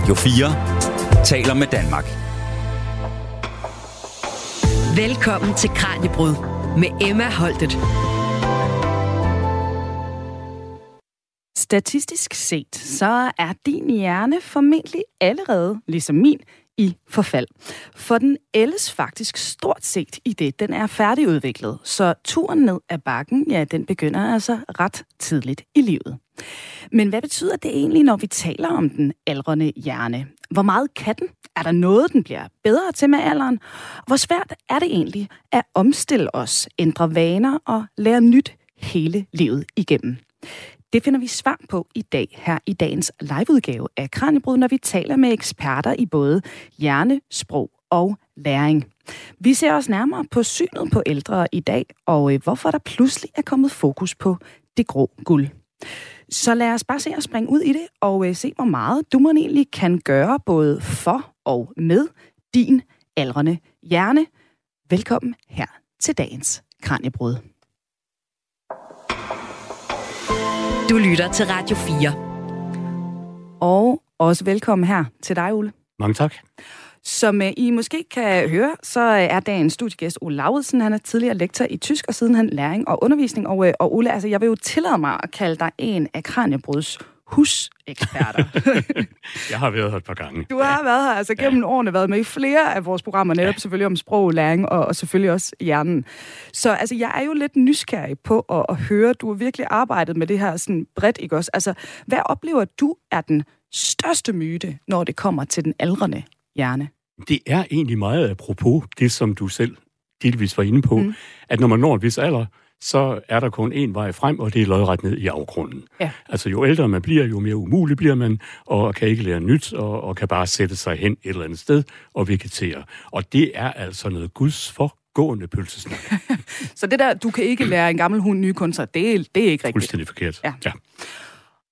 Radio 4 taler med Danmark. Velkommen til Kranjebrud med Emma Holtet. Statistisk set, så er din hjerne formentlig allerede, ligesom min, i forfald. For den ældes faktisk stort set i det, den er færdigudviklet. Så turen ned ad bakken, ja, den begynder altså ret tidligt i livet. Men hvad betyder det egentlig, når vi taler om den aldrende hjerne? Hvor meget kan den? Er der noget, den bliver bedre til med alderen? Hvor svært er det egentlig at omstille os, ændre vaner og lære nyt hele livet igennem? Det finder vi svar på i dag her i dagens liveudgave af Kranjebrud, når vi taler med eksperter i både hjerne, sprog og læring. Vi ser også nærmere på synet på ældre i dag, og øh, hvorfor der pludselig er kommet fokus på det grå guld. Så lad os bare se at springe ud i det, og øh, se hvor meget du må egentlig kan gøre både for og med din aldrende hjerne. Velkommen her til dagens Kranjebrud. Du lytter til Radio 4. Og også velkommen her til dig, Ole. Mange tak. Som uh, I måske kan høre, så uh, er dagens studiegæst Ole Lauritsen. Han er tidligere lektor i tysk, og siden han læring og undervisning. Og, uh, og Ole, altså, jeg vil jo tillade mig at kalde dig en af Kranjebruds huseksperter. jeg har været her et par gange. Du har ja. været her, altså gennem ja. årene været med i flere af vores programmer, netop ja. selvfølgelig om sprog, læring og, og selvfølgelig også hjernen. Så altså, jeg er jo lidt nysgerrig på at, at høre, du har virkelig arbejdet med det her sådan bredt, ikke også? Altså, hvad oplever du er den største myte, når det kommer til den aldrende hjerne? Det er egentlig meget apropos det, som du selv delvis var inde på, mm. at når man når en vis alder, så er der kun én vej frem, og det er lodret ned i afgrunden. Ja. Altså jo ældre man bliver, jo mere umulig bliver man, og kan ikke lære nyt, og, og kan bare sætte sig hen et eller andet sted og vegetere. Og det er altså noget guds for gående pølsesnak. så det der, du kan ikke lære en gammel hund nye kunster, det, er, det er ikke rigtigt. Fuldstændig forkert. Ja. ja.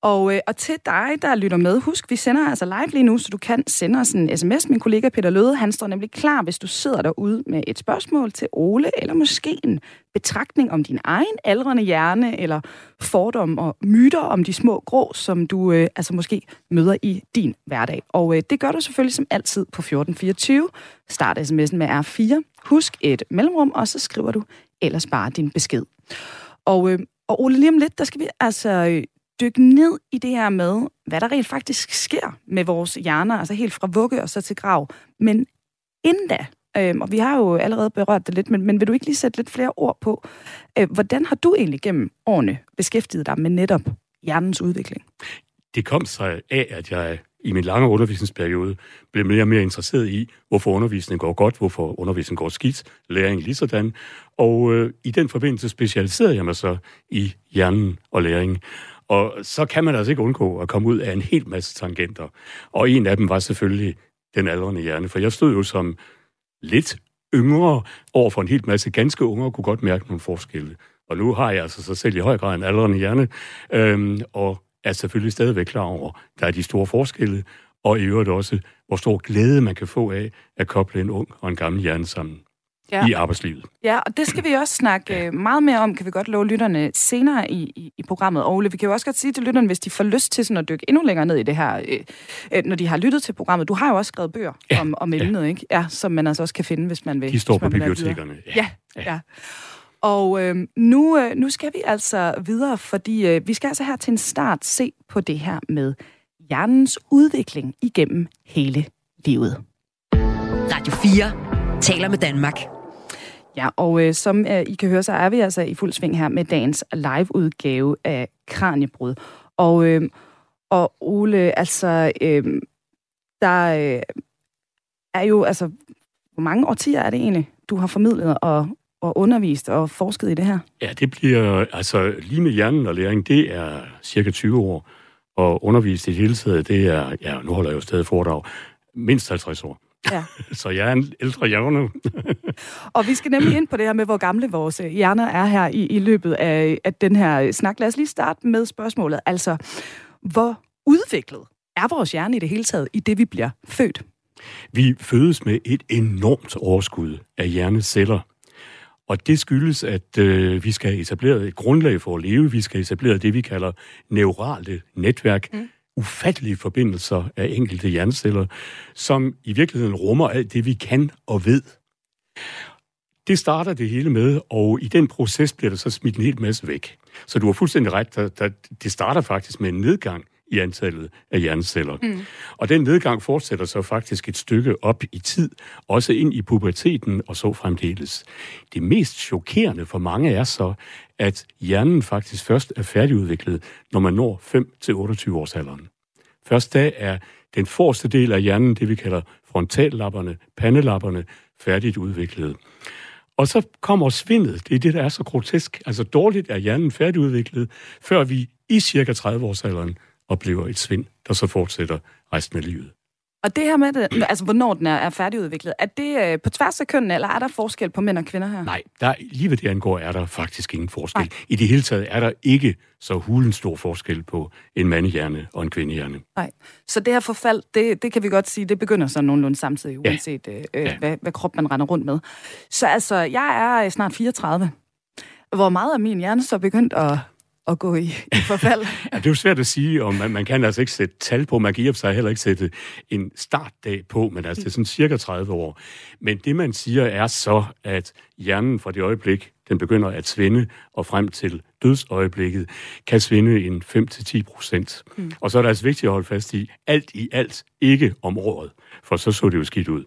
Og, øh, og til dig, der lytter med, husk, vi sender altså live lige nu, så du kan sende os en sms. Min kollega Peter Løde, han står nemlig klar, hvis du sidder derude med et spørgsmål til Ole, eller måske en betragtning om din egen aldrende hjerne, eller fordom og myter om de små grå, som du øh, altså måske møder i din hverdag. Og øh, det gør du selvfølgelig som altid på 1424. Start sms'en med R4. Husk et mellemrum, og så skriver du ellers bare din besked. Og, øh, og Ole, lige om lidt, der skal vi altså øh, dykke ned i det her med, hvad der rent faktisk sker med vores hjerner, altså helt fra vugge og så til grav. Men inden da, øh, og vi har jo allerede berørt det lidt, men, men vil du ikke lige sætte lidt flere ord på, øh, hvordan har du egentlig gennem årene beskæftiget dig med netop hjernens udvikling? Det kom sig af, at jeg i min lange undervisningsperiode blev mere og mere interesseret i, hvorfor undervisningen går godt, hvorfor undervisningen går skidt, læring lige sådan. Og øh, i den forbindelse specialiserede jeg mig så i hjernen og læring. Og så kan man altså ikke undgå at komme ud af en hel masse tangenter. Og en af dem var selvfølgelig den aldrende hjerne, for jeg stod jo som lidt yngre over for en helt masse ganske unge og kunne godt mærke nogle forskelle. Og nu har jeg altså sig selv i høj grad en aldrende hjerne, øhm, og er selvfølgelig stadigvæk klar over, der er de store forskelle, og i øvrigt også, hvor stor glæde man kan få af at koble en ung og en gammel hjerne sammen ja. i arbejdslivet. Ja, og det skal vi også snakke øh, meget mere om, kan vi godt love lytterne senere i, i, i programmet. Og Ole, vi kan jo også godt sige til lytterne, hvis de får lyst til sådan at dykke endnu længere ned i det her, øh, øh, når de har lyttet til programmet. Du har jo også skrevet bøger ja. om, om emnet, ja. ikke? Ja, som man altså også kan finde, hvis man vil. De står på bibliotekerne. Ja, ja. ja. ja. Og øh, nu, øh, nu skal vi altså videre, fordi øh, vi skal altså her til en start se på det her med hjernens udvikling igennem hele livet. Radio 4 taler med Danmark. Ja, og øh, som øh, I kan høre, så er vi altså i fuld sving her med dagens live-udgave af Kranjebrud. Og, øh, og Ole, altså, øh, der øh, er jo, altså, hvor mange årtier er det egentlig, du har formidlet og, og undervist og forsket i det her? Ja, det bliver, altså, lige med hjernen og læring, det er cirka 20 år. Og undervist i det hele taget, det er, ja, nu holder jeg jo stadig foredrag, mindst 50 år. Ja. Så jeg er en ældre hjerne. og vi skal nemlig ind på det her med, hvor gamle vores øh, hjerner er her i, i løbet af, af den her snak. Lad os lige starte med spørgsmålet. Altså, hvor udviklet er vores hjerne i det hele taget, i det vi bliver født? Vi fødes med et enormt overskud af hjerneceller. Og det skyldes, at øh, vi skal etablere et grundlag for at leve. Vi skal etablere det, vi kalder neurale netværk, mm ufattelige forbindelser af enkelte hjerneceller, som i virkeligheden rummer alt det, vi kan og ved. Det starter det hele med, og i den proces bliver der så smidt en hel masse væk. Så du har fuldstændig ret, der, der, det starter faktisk med en nedgang i antallet af hjerneceller. Mm. Og den nedgang fortsætter så faktisk et stykke op i tid, også ind i puberteten og så fremdeles. Det mest chokerende for mange er så, at hjernen faktisk først er færdigudviklet, når man når 5-28 års alderen. Først da er den forreste del af hjernen, det vi kalder frontallapperne, pandelapperne, færdigt udviklet. Og så kommer svindet. Det er det, der er så grotesk. Altså dårligt er hjernen færdigudviklet, før vi i cirka 30 års alderen oplever et svind, der så fortsætter resten af livet. Og det her med, det, altså hvornår den er, er færdigudviklet, er det øh, på tværs af kønnene, eller er der forskel på mænd og kvinder her? Nej, der, lige ved det angår, er der faktisk ingen forskel. Nej. I det hele taget er der ikke så hulen stor forskel på en mandehjerne og en kvindehjerne. Nej, så det her forfald, det, det kan vi godt sige, det begynder så nogenlunde samtidig, uanset ja. øh, ja. Hvad, hvad krop man render rundt med. Så altså, jeg er øh, snart 34. Hvor meget af min hjerne så begyndt at at gå i, i forfald. ja, det er jo svært at sige, og man, man kan altså ikke sætte tal på, man kan i sig heller ikke sætte en startdag på, men altså det er sådan cirka 30 år. Men det man siger er så, at hjernen fra det øjeblik, den begynder at svinde, og frem til dødsøjeblikket, kan svinde en 5-10 procent. Mm. Og så er det altså vigtigt at holde fast i, alt i alt ikke om året, for så så det jo skidt ud.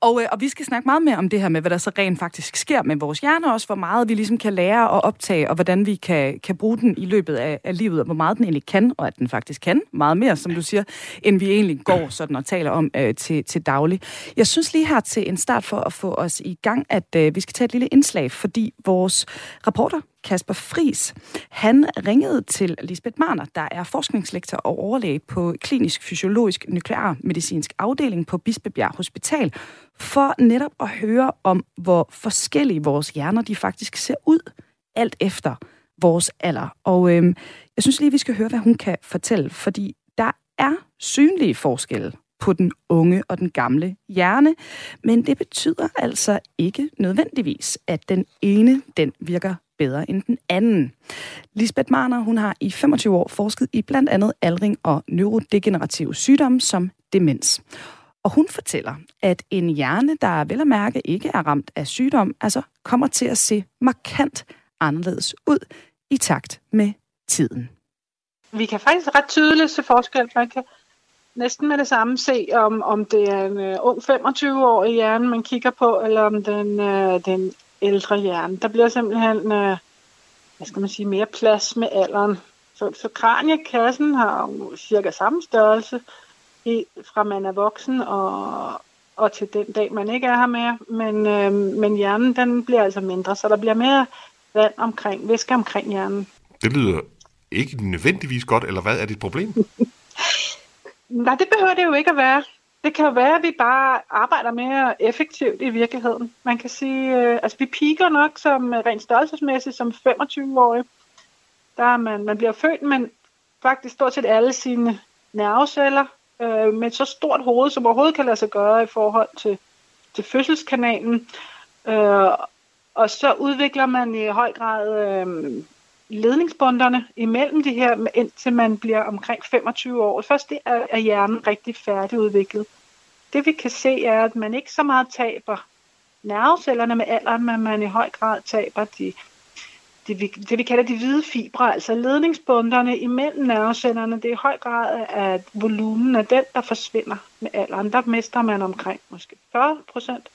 Og, øh, og vi skal snakke meget mere om det her med, hvad der så rent faktisk sker med vores hjerne, også hvor meget vi ligesom kan lære og optage, og hvordan vi kan, kan bruge den i løbet af, af livet, og hvor meget den egentlig kan, og at den faktisk kan meget mere, som du siger, end vi egentlig går sådan og taler om øh, til, til daglig. Jeg synes lige her til en start for at få os i gang, at øh, vi skal tage et lille indslag, fordi vores rapporter Kasper Fris, han ringede til Lisbeth Marner, der er forskningslektor og overlæge på klinisk fysiologisk nuklear medicinsk afdeling på Bispebjerg Hospital, for netop at høre om, hvor forskellige vores hjerner de faktisk ser ud, alt efter vores alder. Og øhm, jeg synes lige, vi skal høre, hvad hun kan fortælle, fordi der er synlige forskelle på den unge og den gamle hjerne, men det betyder altså ikke nødvendigvis, at den ene den virker bedre end den anden. Lisbeth Marner, hun har i 25 år forsket i blandt andet aldring og neurodegenerative sygdomme som demens. Og hun fortæller, at en hjerne, der vel at mærke ikke er ramt af sygdom, altså kommer til at se markant anderledes ud i takt med tiden. Vi kan faktisk ret tydeligt se forskel. Man kan næsten med det samme se, om, om det er en uh, ung 25-årig hjerne, man kigger på, eller om den, uh, den ældre hjerne. Der bliver simpelthen, uh, hvad skal man sige, mere plads med alderen. Så, så kraniekassen har cirka samme størrelse, i, fra man er voksen og, og til den dag, man ikke er her mere. Men, øh, men hjernen, den bliver altså mindre, så der bliver mere vand omkring, væske omkring hjernen. Det lyder ikke nødvendigvis godt, eller hvad er dit problem? Nej, det behøver det jo ikke at være. Det kan jo være, at vi bare arbejder mere effektivt i virkeligheden. Man kan sige, øh, altså vi piker nok som øh, rent størrelsesmæssigt som 25-årige. Der er man, man bliver født, men faktisk stort set alle sine nerveceller øh, med så stort hoved, som overhovedet kan lade sig gøre i forhold til, til fødselskanalen. Øh, og så udvikler man i høj grad øh, ledningsbunderne imellem de her, indtil man bliver omkring 25 år. Først det er, er hjernen rigtig færdigudviklet. Det vi kan se er, at man ikke så meget taber nervecellerne med alderen, men man i høj grad taber de det vi, det, vi kalder de hvide fibre, altså ledningsbunderne imellem nervecellerne, det er i høj grad at volumen af den, der forsvinder med alderen. Der mister man omkring måske 40 procent,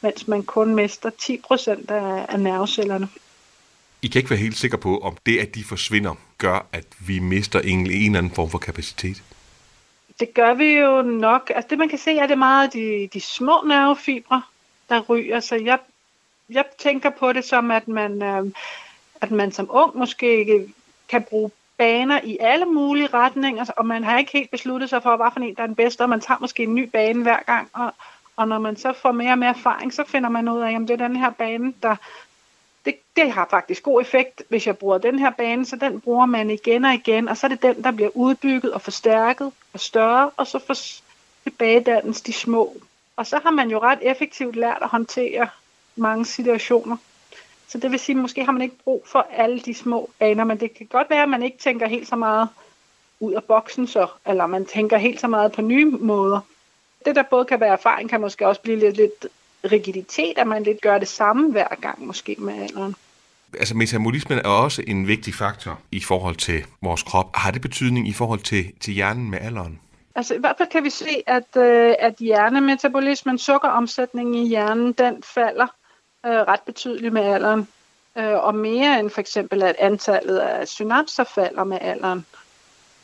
mens man kun mister 10 procent af, af nervecellerne. I kan ikke være helt sikre på, om det, at de forsvinder, gør, at vi mister en, en eller anden form for kapacitet? Det gør vi jo nok. Altså det, man kan se, er det meget de, de små nervefibre, der ryger. Så jeg, jeg tænker på det som, at man... Øh, at man som ung måske ikke kan bruge baner i alle mulige retninger, og man har ikke helt besluttet sig for, hvad for en, der er den bedste, og man tager måske en ny bane hver gang, og, og når man så får mere og mere erfaring, så finder man ud af, at det er den her bane, der det, det har faktisk god effekt, hvis jeg bruger den her bane, så den bruger man igen og igen, og så er det den, der bliver udbygget og forstærket og større, og så får tilbagedannelse de små. Og så har man jo ret effektivt lært at håndtere mange situationer. Så det vil sige, at måske har man ikke brug for alle de små baner, men det kan godt være, at man ikke tænker helt så meget ud af boksen så, eller man tænker helt så meget på nye måder. Det, der både kan være erfaring, kan måske også blive lidt, lidt rigiditet, at man lidt gør det samme hver gang, måske med alderen. Altså metabolismen er også en vigtig faktor i forhold til vores krop. Har det betydning i forhold til, til hjernen med alderen? Altså i hvert fald kan vi se, at, øh, at hjernemetabolismen, sukkeromsætningen i hjernen, den falder øh, ret betydeligt med alderen. Øh, og mere end for eksempel, at antallet af synapser falder med alderen.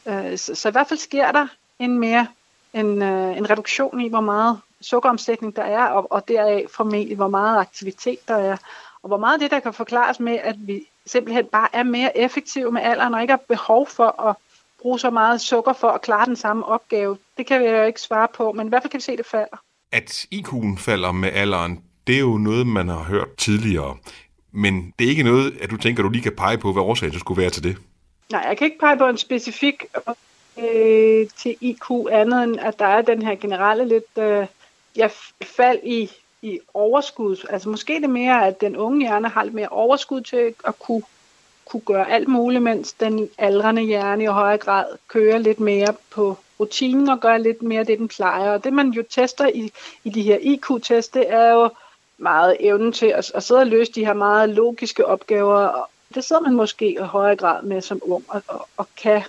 Øh, så, så i hvert fald sker der en mere en, øh, en reduktion i, hvor meget sukkeromsætning der er, og, og deraf formentlig, hvor meget aktivitet der er. Og hvor meget det, der kan forklares med, at vi simpelthen bare er mere effektive med alderen, og ikke har behov for at bruge så meget sukker for at klare den samme opgave. Det kan vi jo ikke svare på, men i hvert fald kan vi se, at det falder. At IQ'en falder med alderen, det er jo noget, man har hørt tidligere. Men det er ikke noget, at du tænker, du lige kan pege på, hvad årsagen skulle være til det? Nej, jeg kan ikke pege på en specifik øh, til IQ andet end, at der er den her generelle lidt øh, ja, fald i, i overskud. Altså måske det mere, at den unge hjerne har lidt mere overskud til at kunne, kunne gøre alt muligt, mens den aldrende hjerne i højere grad kører lidt mere på rutinen og gør lidt mere det, den plejer. Og det man jo tester i, i de her IQ-test, det er jo meget evnen til at, at sidde og løse de her meget logiske opgaver. Det sidder man måske i højere grad med som ung og, og, og kan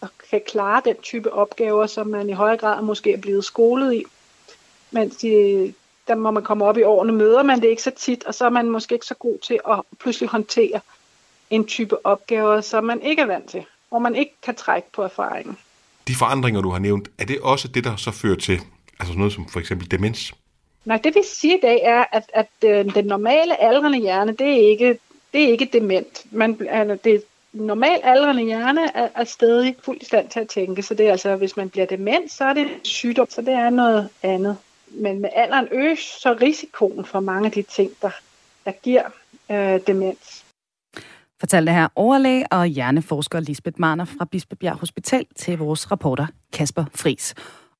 og kan klare den type opgaver, som man i højere grad måske er blevet skolet i. Men de, der må man komme op i årene, møder man det ikke så tit, og så er man måske ikke så god til at pludselig håndtere en type opgaver, som man ikke er vant til, hvor man ikke kan trække på erfaringen. De forandringer, du har nævnt, er det også det, der så fører til altså noget som for eksempel demens? Nej, det vi siger i dag er, at, at øh, den normale aldrende hjerne, det er ikke, det er ikke dement. Man, altså, det, normal aldrende hjerne er, er stadig fuldt i stand til at tænke, så det er altså, hvis man bliver dement, så er det sygdom, så det er noget andet. Men med alderen øges så risikoen for mange af de ting, der, der giver øh, demens. Fortalte her overlæge og hjerneforsker Lisbeth Marner fra Bispebjerg Hospital til vores reporter Kasper Fris.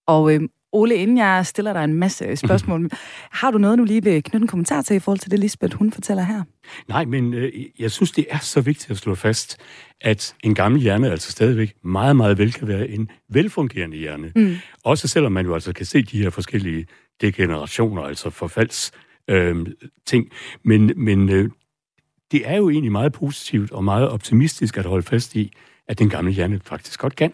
Og øh, Ole, inden jeg stiller dig en masse spørgsmål, har du noget, du lige vil knytte en kommentar til i forhold til det, Lisbeth, hun fortæller her? Nej, men øh, jeg synes, det er så vigtigt at slå fast, at en gammel hjerne altså stadigvæk meget, meget vel kan være en velfungerende hjerne. Mm. Også selvom man jo altså kan se de her forskellige degenerationer, altså forfalds øh, ting. Men, men øh, det er jo egentlig meget positivt og meget optimistisk at holde fast i, at den gamle hjerne faktisk godt kan.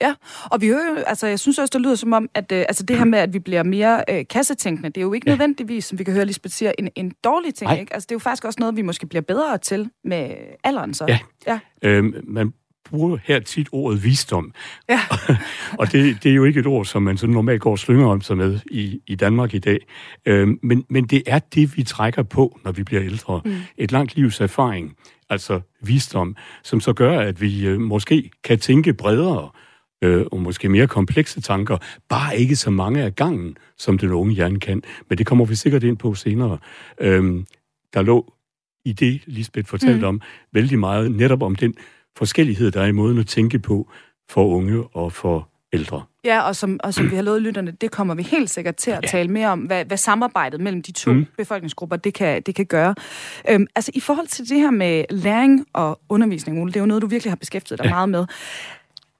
Ja, og vi hører jo, altså jeg synes også, det lyder som om, at øh, altså det her med, at vi bliver mere øh, kassetænkende, det er jo ikke ja. nødvendigvis, som vi kan høre Lisbeth siger, en, en dårlig ting, Nej. ikke? Altså det er jo faktisk også noget, vi måske bliver bedre til med alderen så. Ja, ja. Øhm, man bruger her tit ordet visdom. Ja. og det, det er jo ikke et ord, som man så normalt går og slynger om sig med i, i Danmark i dag. Øhm, men, men det er det, vi trækker på, når vi bliver ældre. Mm. Et langt livs erfaring, altså visdom, som så gør, at vi øh, måske kan tænke bredere, øh, og måske mere komplekse tanker, bare ikke så mange af gangen, som den unge hjerne kan. Men det kommer vi sikkert ind på senere. Øh, der lå i det, Lisbeth fortalte mm. om, vældig meget netop om den forskellighed, der er i måden at tænke på for unge og for ældre. Ja, og som, og som vi har lovet lytterne, det kommer vi helt sikkert til at ja. tale mere om, hvad, hvad samarbejdet mellem de to mm. befolkningsgrupper, det kan, det kan gøre. Øhm, altså i forhold til det her med læring og undervisning, Ole, det er jo noget, du virkelig har beskæftiget dig ja. meget med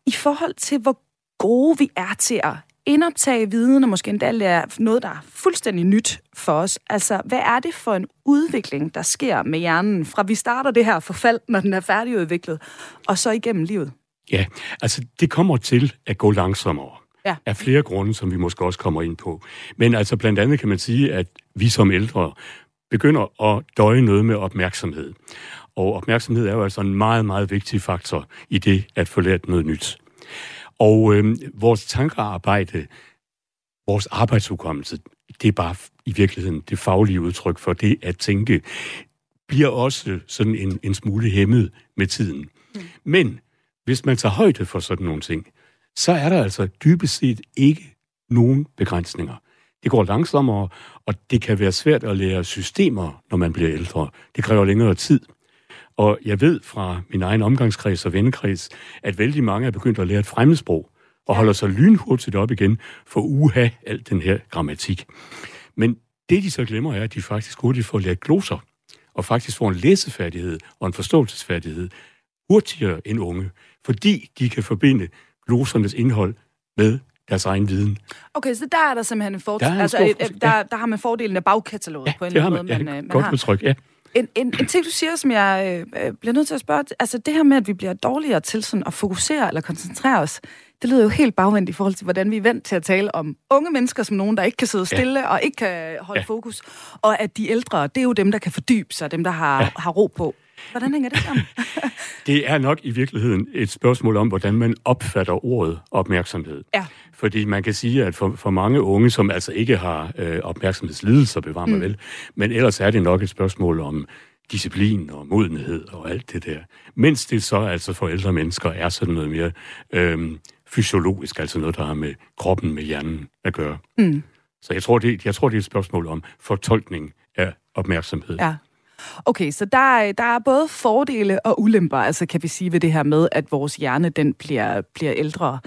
i forhold til, hvor gode vi er til at indoptage viden, og måske endda lære noget, der er fuldstændig nyt for os. Altså, hvad er det for en udvikling, der sker med hjernen, fra vi starter det her forfald, når den er færdigudviklet, og så igennem livet? Ja, altså det kommer til at gå langsommere. Ja. Af flere grunde, som vi måske også kommer ind på. Men altså blandt andet kan man sige, at vi som ældre begynder at døje noget med opmærksomhed. Og opmærksomhed er jo altså en meget, meget vigtig faktor i det at få lært noget nyt. Og øh, vores tankearbejde, vores arbejdsudkommelse, det er bare i virkeligheden det faglige udtryk for det at tænke, bliver også sådan en, en smule hæmmet med tiden. Mm. Men hvis man tager højde for sådan nogle ting, så er der altså dybest set ikke nogen begrænsninger. Det går langsommere, og det kan være svært at lære systemer, når man bliver ældre. Det kræver længere tid. Og jeg ved fra min egen omgangskreds og vennekreds, at vældig mange er begyndt at lære et fremmedsprog, og holder sig lynhurtigt op igen for uha alt den her grammatik. Men det, de så glemmer, er, at de faktisk hurtigt får lært gloser, og faktisk får en læsefærdighed og en forståelsesfærdighed, hurtigere end unge, fordi de kan forbinde glosernes indhold med deres egen viden. Okay, så der er der simpelthen en fordel. Der er en altså, et, et, der, der har man fordelen af bagkataloget Ja, på en eller anden man, måde. ja, man, øh, man godt har. udtryk, ja. En, en, en ting, du siger, som jeg øh, bliver nødt til at spørge, altså det her med, at vi bliver dårligere til sådan at fokusere eller koncentrere os, det lyder jo helt bagvendt i forhold til, hvordan vi er vant til at tale om unge mennesker som nogen, der ikke kan sidde stille ja. og ikke kan holde Ja. fokus, og at de ældre, det er jo dem, der kan fordybe sig, dem, der har, ja. har ro på. Hvordan hænger det sammen? Det er nok i virkeligheden et spørgsmål om, hvordan man opfatter ordet opmærksomhed. Ja. Fordi man kan sige, at for, for mange unge, som altså ikke har øh, opmærksomhedslidelser, bevarer mig mm. vel, men ellers er det nok et spørgsmål om disciplin og modenhed og alt det der. Mens det så altså for ældre mennesker er sådan noget mere øh, fysiologisk, altså noget, der har med kroppen, med hjernen at gøre. Mm. Så jeg tror, det, jeg tror, det er et spørgsmål om fortolkning af opmærksomhed. Ja. Okay, så der, der er både fordele og ulemper, altså kan vi sige ved det her med, at vores hjerne den bliver, bliver ældre.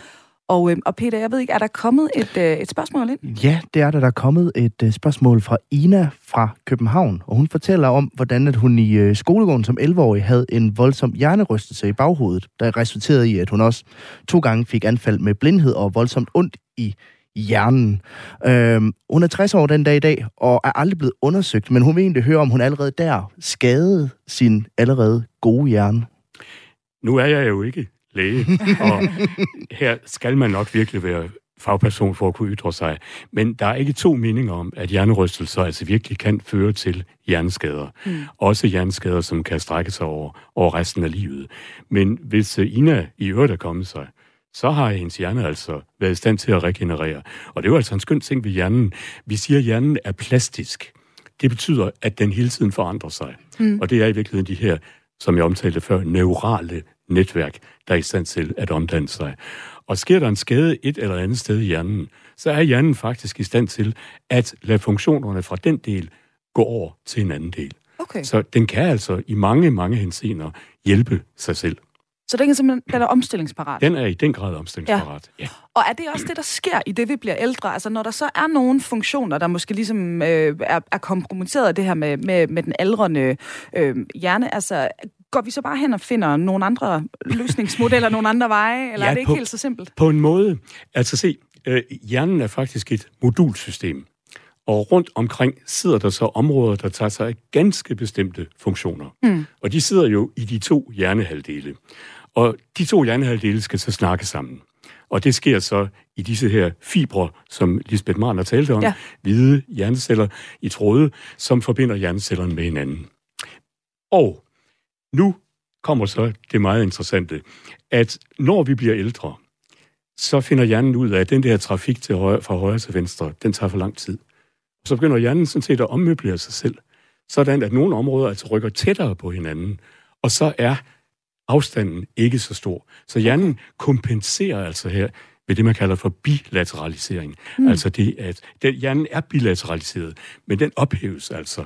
Og, øhm, og Peter, jeg ved ikke, er der kommet et, øh, et spørgsmål ind? Ja, det er der. Der er kommet et øh, spørgsmål fra Ina fra København, og hun fortæller om, hvordan at hun i uh, skolegården som 11-årig havde en voldsom hjernerystelse i baghovedet, der resulterede i, at hun også to gange fik anfald med blindhed og voldsomt ondt i hjernen. Øhm, hun er 60 år den dag i dag, og er aldrig blevet undersøgt, men hun vil egentlig høre, om hun allerede der skadede sin allerede gode hjerne. Nu er jeg jo ikke læge, og her skal man nok virkelig være fagperson for at kunne ytre sig. Men der er ikke to meninger om, at hjernerystelser altså virkelig kan føre til hjerneskader. Mm. Også hjerneskader, som kan strække sig over, over resten af livet. Men hvis øh, Ina i øvrigt er kommet sig, så har hendes hjerne altså været i stand til at regenerere. Og det er jo altså en skøn ting ved hjernen. Vi siger, at hjernen er plastisk. Det betyder, at den hele tiden forandrer sig. Mm. Og det er i virkeligheden de her, som jeg omtalte før, neurale netværk, der er i stand til at omdanne sig. Og sker der en skade et eller andet sted i hjernen, så er hjernen faktisk i stand til at lade funktionerne fra den del gå over til en anden del. Okay. Så, Så den kan altså i mange, mange henseender hjælpe sig selv. Så den er simpelthen den er omstillingsparat. Den er i den grad omstillingsparat. Ja. ja. Og er det også det, der sker i det, vi bliver ældre? Altså når der så er nogle funktioner, der måske ligesom øh, er, er kompromitteret af det her med, med, med den aldrende øh, hjerne, altså går vi så bare hen og finder nogle andre løsningsmodeller, nogle andre veje, eller Ja, er det ikke på- helt så simpelt? På en måde. Altså se, øh, hjernen er faktisk et modulsystem. Og rundt omkring sidder der så områder, der tager sig af ganske bestemte funktioner. Mm. Og de sidder jo i de to hjernehalvdele. Og de to hjernehalvdele skal så snakke sammen. Og det sker så i disse her fibre, som Lisbeth Marner talte om, Ja. hvide hjerneceller i tråde, som forbinder hjernecellerne med hinanden. Og nu kommer så det meget interessante, at når vi bliver ældre, så finder hjernen ud af, at den der trafik til højre, fra højre til venstre, den tager for lang tid. Og så begynder hjernen sådan set at ommøblere sig selv, sådan at nogle områder altså rykker tættere på hinanden, og så er afstanden ikke så stor. Så hjernen kompenserer altså her ved det, man kalder for bilateralisering. Mm. Altså det, at den, hjernen er bilateraliseret, men den ophæves altså.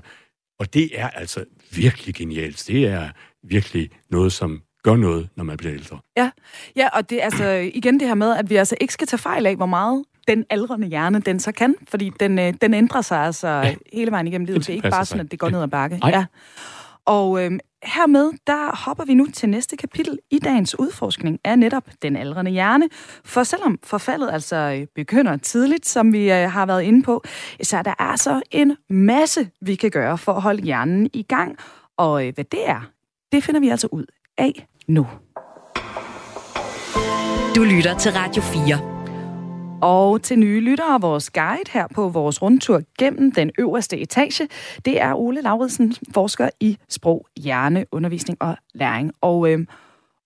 Og det er altså virkelig genialt. Det er virkelig noget, som gør noget, når man bliver ældre. Ja, ja og det er altså igen det her med, at vi altså ikke skal tage fejl af, hvor meget den aldrende hjerne, den så kan, fordi den, øh, den ændrer sig altså ja. hele vejen igennem livet. Det er ikke bare sådan, sig. at det går Ja. ned ad bakke. Nej. Ja. Og øhm, hermed, der hopper vi nu til næste kapitel i dagens udforskning af netop den aldrende hjerne. For selvom forfaldet altså øh, begynder tidligt, som vi øh, har været inde på, så der er så altså en masse, vi kan gøre for at holde hjernen i gang. Og øh, hvad det er, det finder vi altså ud af nu. Du lytter til Radio 4. Og til nye lyttere, vores guide her på vores rundtur gennem den øverste etage, det er Ole Lauridsen, forsker i sprog, hjerne, undervisning og læring. Og, øhm,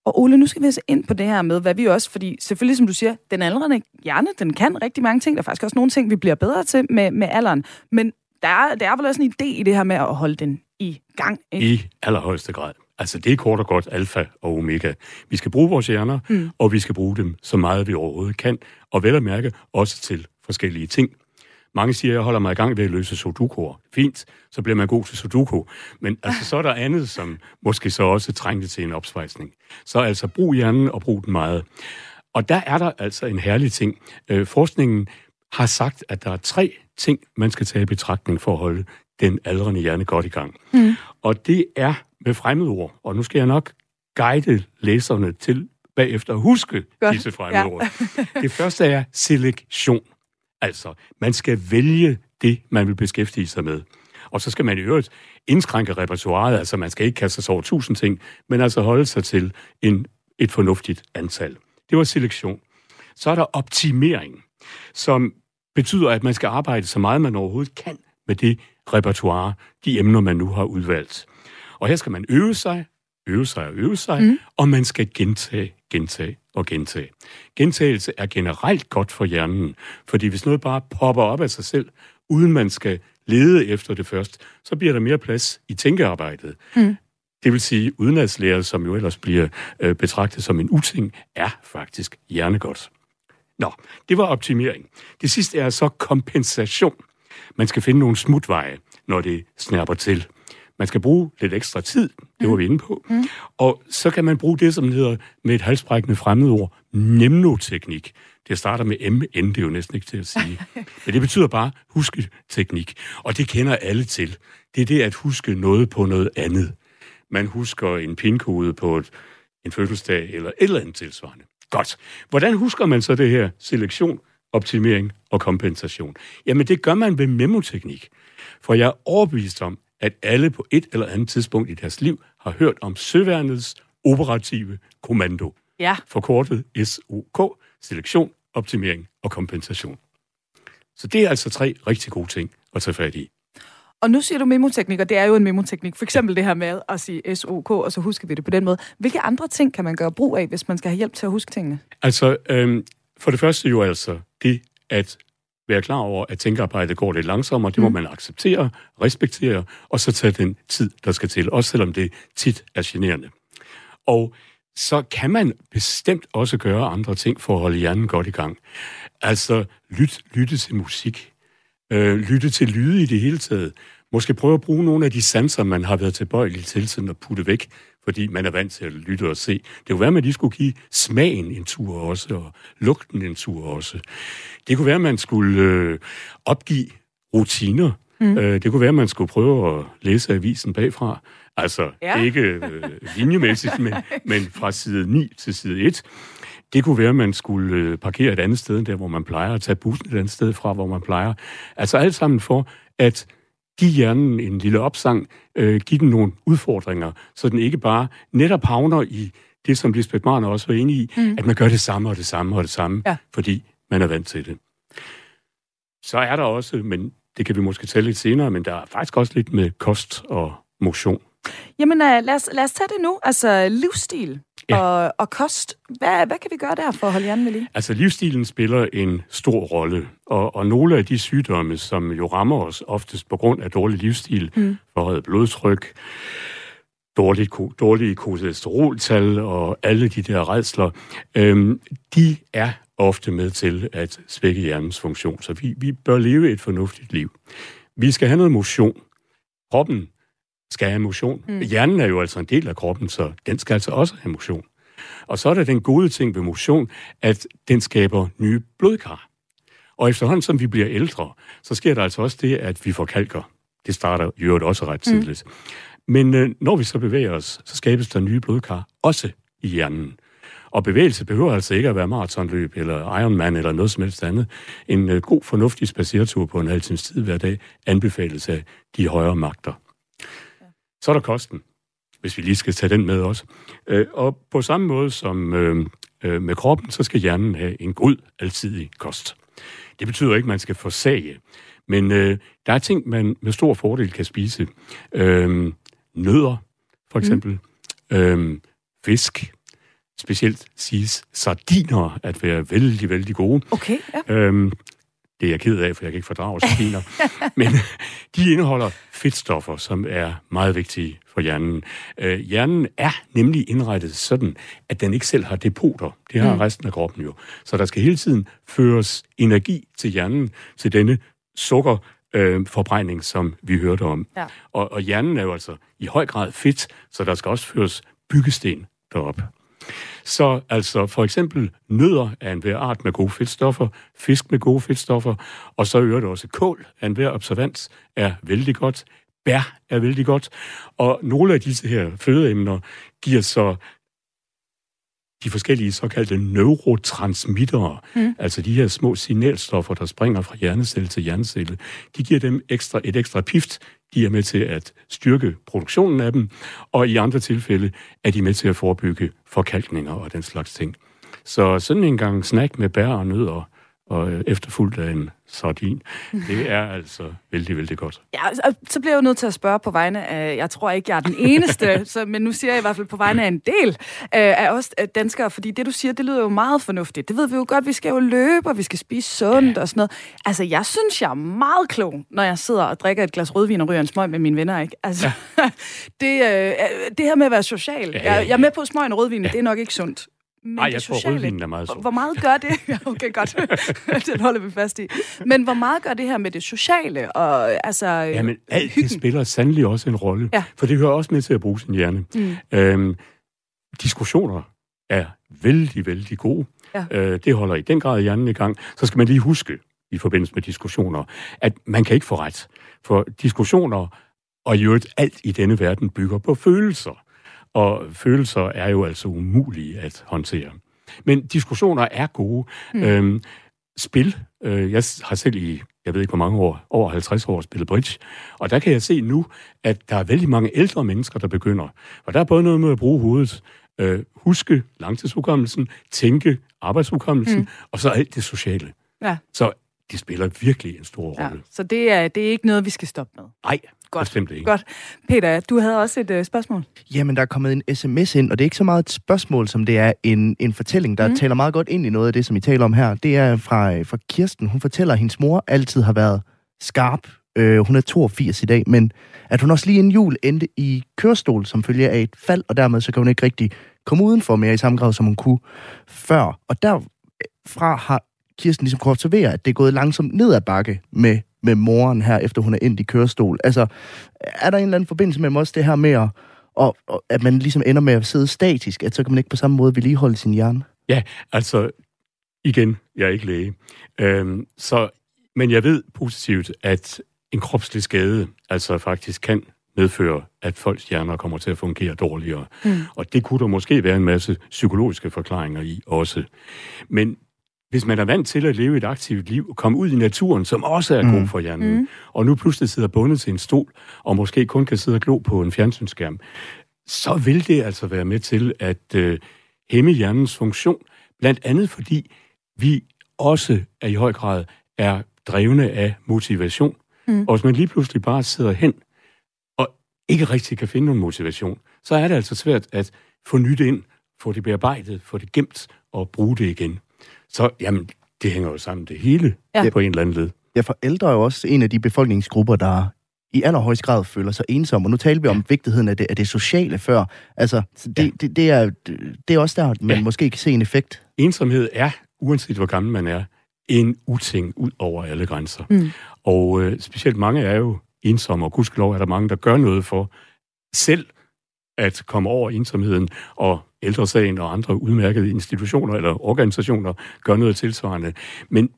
og Ole, nu skal vi altså ind på det her med, hvad vi også, fordi selvfølgelig, som du siger, den aldrende hjerne, den kan rigtig mange ting. Der er faktisk også nogle ting, vi bliver bedre til med, med alderen. Men der er, der er vel også en idé i det her med at holde den i gang. Ikke? I allerhøjeste grad. Altså, det er kort og godt alfa og omega. Vi skal bruge vores hjerner, mm. og vi skal bruge dem så meget, vi overhovedet kan. Og vel at mærke, også til forskellige ting. Mange siger, at jeg holder mig i gang ved at løse sudokuer. Fint, så bliver man god til sudoku. Men altså, så er der andet, som måske så også trængte til en opsvejsning. Så altså, brug hjernen og brug den meget. Og der er der altså en herlig ting. Øh, forskningen har sagt, at der er tre ting, man skal tage i betragtning for at holde den aldrende hjerne godt i gang. Mm. Og det er med fremmedord, og nu skal jeg nok guide læserne til bagefter at huske Godt. disse fremmedord. Ja. det første er selektion. Altså, man skal vælge det, man vil beskæftige sig med. Og så skal man i øvrigt indskrænke repertoireet, altså man skal ikke kaste sig over tusind ting, men altså holde sig til en, et fornuftigt antal. Det var selektion. Så er der optimering, som betyder, at man skal arbejde så meget, man overhovedet kan med det repertoire, de emner, man nu har udvalgt. Og her skal man øve sig, øve sig og øve sig, mm. og man skal gentage, gentage og gentage. Gentagelse er generelt godt for hjernen, fordi hvis noget bare popper op af sig selv, uden man skal lede efter det først, så bliver der mere plads i tænkearbejdet. Mm. Det vil sige, udenadslærer, som jo ellers bliver øh, betragtet som en uting, er faktisk hjernegodt. Nå, det var optimering. Det sidste er så kompensation. Man skal finde nogle smutveje, når det snærper til. Man skal bruge lidt ekstra tid, det var vi inde på. Mm. Og så kan man bruge det, som hedder med et halsbrækkende fremmedord, nemnoteknik. Det starter med MN, det er jo næsten ikke til at sige. Men det betyder bare husketeknik. Og det kender alle til. Det er det at huske noget på noget andet. Man husker en pinkode på et, en fødselsdag eller et eller andet tilsvarende. Godt. Hvordan husker man så det her selektion, optimering og kompensation? Jamen det gør man ved memoteknik. For jeg er overbevist om, at alle på et eller andet tidspunkt i deres liv har hørt om Søværnets operative kommando. Ja. Forkortet SOK, selektion, optimering og kompensation. Så det er altså tre rigtig gode ting at tage fat i. Og nu siger du memoteknik, og det er jo en memoteknik. For eksempel det her med at sige SOK, og så husker vi det på den måde. Hvilke andre ting kan man gøre brug af, hvis man skal have hjælp til at huske tingene? Altså, øhm, for det første jo altså det at være klar over, at tænkearbejdet går lidt langsommere. Det må mm. man acceptere, respektere, og så tage den tid, der skal til, også selvom det tit er generende. Og så kan man bestemt også gøre andre ting for at holde hjernen godt i gang. Altså, lyt, lytte til musik. Øh, lytte til lyde i det hele taget. Måske prøve at bruge nogle af de sanser, man har været tilbøjelig til sådan at putte væk, fordi man er vant til at lytte og se. Det kunne være, at man lige skulle give smagen en tur også, og lugten en tur også. Det kunne være, at man skulle øh, opgive rutiner. Mm. Øh, det kunne være, at man skulle prøve at læse avisen bagfra. Altså, ja. ikke øh, linjemæssigt, men, men fra side 9 til side 1. Det kunne være, at man skulle øh, parkere et andet sted, end der hvor man plejer, at tage bussen et andet sted fra, hvor man plejer. Altså alt sammen for at give hjernen en lille opsang, øh, give den nogle udfordringer, så den ikke bare netop havner i det, som Lisbeth Marner også var inde i, mm. at man gør det samme og det samme og det samme, ja. fordi man er vant til det. Så er der også, men det kan vi måske tale lidt senere, men der er faktisk også lidt med kost og motion. Jamen, uh, lad, os, lad os tage det nu. Altså, livsstil ja. og, og kost. Hvad, hvad kan vi gøre der for at holde hjernen ved lige? Altså, livsstilen spiller en stor rolle. Og, og nogle af de sygdomme, som jo rammer os oftest på grund af dårlig livsstil, mm. forhøjet blodtryk, dårlige, dårlige kolesteroltal og alle de der redsler, øhm, de er ofte med til at svække hjernens funktion. Så vi, vi bør leve et fornuftigt liv. Vi skal have noget motion. Kroppen skal have motion. Mm. Hjernen er jo altså en del af kroppen, så den skal altså også have motion. Og så er der den gode ting ved motion, at den skaber nye blodkar. Og efterhånden, som vi bliver ældre, så sker der altså også det, at vi får kalker. Det starter i øvrigt også ret mm. tidligt. Mm. Men øh, når vi så bevæger os, så skabes der nye blodkar, også i hjernen. Og bevægelse behøver altså ikke at være maratonløb eller Ironman eller noget som helst andet. En øh, god, fornuftig spacertur på en halv times tid hver dag anbefales af de højere magter. Så er der kosten, hvis vi lige skal tage den med også. Øh, og på samme måde som øh, øh, med kroppen, så skal hjernen have en god, altidig kost. Det betyder ikke, at man skal forsage. Men øh, der er ting, man med stor fordel kan spise. Øh, nødder, for eksempel. Mm. Øh, fisk. Specielt siges sardiner at være vældig, vældig gode. Okay, ja. Øh, det er jeg ked af, for jeg kan ikke fordrage sardiner. Men de indeholder fedtstoffer, som er meget vigtige for hjernen. Øh, hjernen er nemlig indrettet sådan, at den ikke selv har depoter. Det har mm. resten af kroppen jo. Så der skal hele tiden føres energi til hjernen, til denne sukker, øh, forbrænding, som vi hørte om. Ja. Og, og hjernen er jo altså i høj grad fedt, så der skal også føres byggesten derop. Så altså for eksempel nødder er en hver art med gode fedtstoffer, fisk med gode fedtstoffer, og så øger det også kål af en hver observans er vældig godt, bær er vældig godt, og nogle af disse her fødeemner giver så de forskellige såkaldte neurotransmittere, mm. altså de her små signalstoffer, der springer fra hjernecelle til hjernecelle, de giver dem ekstra, et ekstra pift. De er med til at styrke produktionen af dem, og i andre tilfælde er de med til at forebygge forkalkninger og den slags ting. Så sådan en gang snack med bær og nødder, og øh, efterfulgt af en sardin. Det er altså vældig, vældig godt. Ja, og så bliver jeg jo nødt til at spørge på vegne af, jeg tror ikke, jeg er den eneste, så, men nu siger jeg i hvert fald på vegne af en del øh, af os øh, danskere, fordi det, du siger, det lyder jo meget fornuftigt. Det ved vi jo godt, vi skal jo løbe, og vi skal spise sundt ja. og sådan noget. Altså, jeg synes, jeg er meget klog, når jeg sidder og drikker et glas rødvin og ryger en smøg med mine venner, ikke? Altså, ja. det, øh, det her med at være social. Ja, ja, ja. Jeg, jeg er med på smøgen og rødvin, ja. det er nok ikke sundt. Nej, jeg sociale, tror, rødvinen er meget sund. Hvor meget gør det? okay, godt. Den holder vi fast i. Men hvor meget gør det her med det sociale? Og, altså, ja, men alt hyggen? det spiller sandelig også en rolle. Ja. For det hører også med til at bruge sin hjerne. Mm. Øhm, diskussioner er vældig, vældig gode. Ja. Øh, det holder i den grad hjernen i gang. Så skal man lige huske, i forbindelse med diskussioner, at man kan ikke få ret. For diskussioner, og i øvrigt alt i denne verden, bygger på følelser og følelser er jo altså umulige at håndtere. Men diskussioner er gode. Mm. Øhm, spil, øh, jeg har selv i, jeg ved ikke hvor mange år, over 50 år spillet bridge, og der kan jeg se nu, at der er vældig mange ældre mennesker, der begynder. Og der er både noget med at bruge hovedet, øh, huske langtidshukommelsen, tænke arbejdshukommelsen, mm. og så alt det sociale. Ja. Så det spiller virkelig en stor rolle. Ja, så det er, det er ikke noget, vi skal stoppe med? Nej, Godt. Bestemt ikke. Godt. Peter, du havde også et øh, spørgsmål. Jamen, der er kommet en sms ind, og det er ikke så meget et spørgsmål, som det er en, en fortælling, der mm. taler meget godt ind i noget af det, som I taler om her. Det er fra, øh, fra Kirsten. Hun fortæller, at hendes mor altid har været skarp. Øh, hun er 82 i dag, men at hun også lige en jul endte i kørestol, som følger af et fald, og dermed så kan hun ikke rigtig komme udenfor mere i samme grad, som hun kunne før. Og derfra har Kirsten ligesom kunne observere, at det er gået langsomt ned ad bakke med med moren her, efter hun er ind i kørestol. Altså, er der en eller anden forbindelse med også det her med, at, og, og, at man ligesom ender med at sidde statisk, at så kan man ikke på samme måde vedligeholde sin hjerne? Ja, altså, igen, jeg er ikke læge. Øhm, så, men jeg ved positivt, at en kropslig skade altså faktisk kan medføre, at folks hjerner kommer til at fungere dårligere. Mm. Og det kunne der måske være en masse psykologiske forklaringer i også. Men hvis man er vant til at leve et aktivt liv, og komme ud i naturen, som også er mm. god for hjernen, mm. og nu pludselig sidder bundet til en stol, og måske kun kan sidde og glo på en fjernsynsskærm, så vil det altså være med til at øh, hæmme hjernens funktion, blandt andet fordi vi også er i høj grad er drevne af motivation. Mm. Og hvis man lige pludselig bare sidder hen og ikke rigtig kan finde nogen motivation, så er det altså svært at få nyt ind, få det bearbejdet, få det gemt og bruge det igen. Så jamen, det hænger jo sammen det hele ja. på en eller anden led. Ja, for ældre er jo også en af de befolkningsgrupper, der i allerhøjst grad føler sig ensomme. Og nu taler vi om vigtigheden af det, af det sociale før. Altså, det, ja. det, det, er, det er også der, man ja. måske kan se en effekt. Ensomhed er, uanset hvor gammel man er, en uting ud over alle grænser. Mm. Og øh, specielt mange er jo ensomme, og gudskelov er der mange, der gør noget for selv at komme over ensomheden, og ældresagen og andre udmærkede institutioner eller organisationer gør noget tilsvarende. Men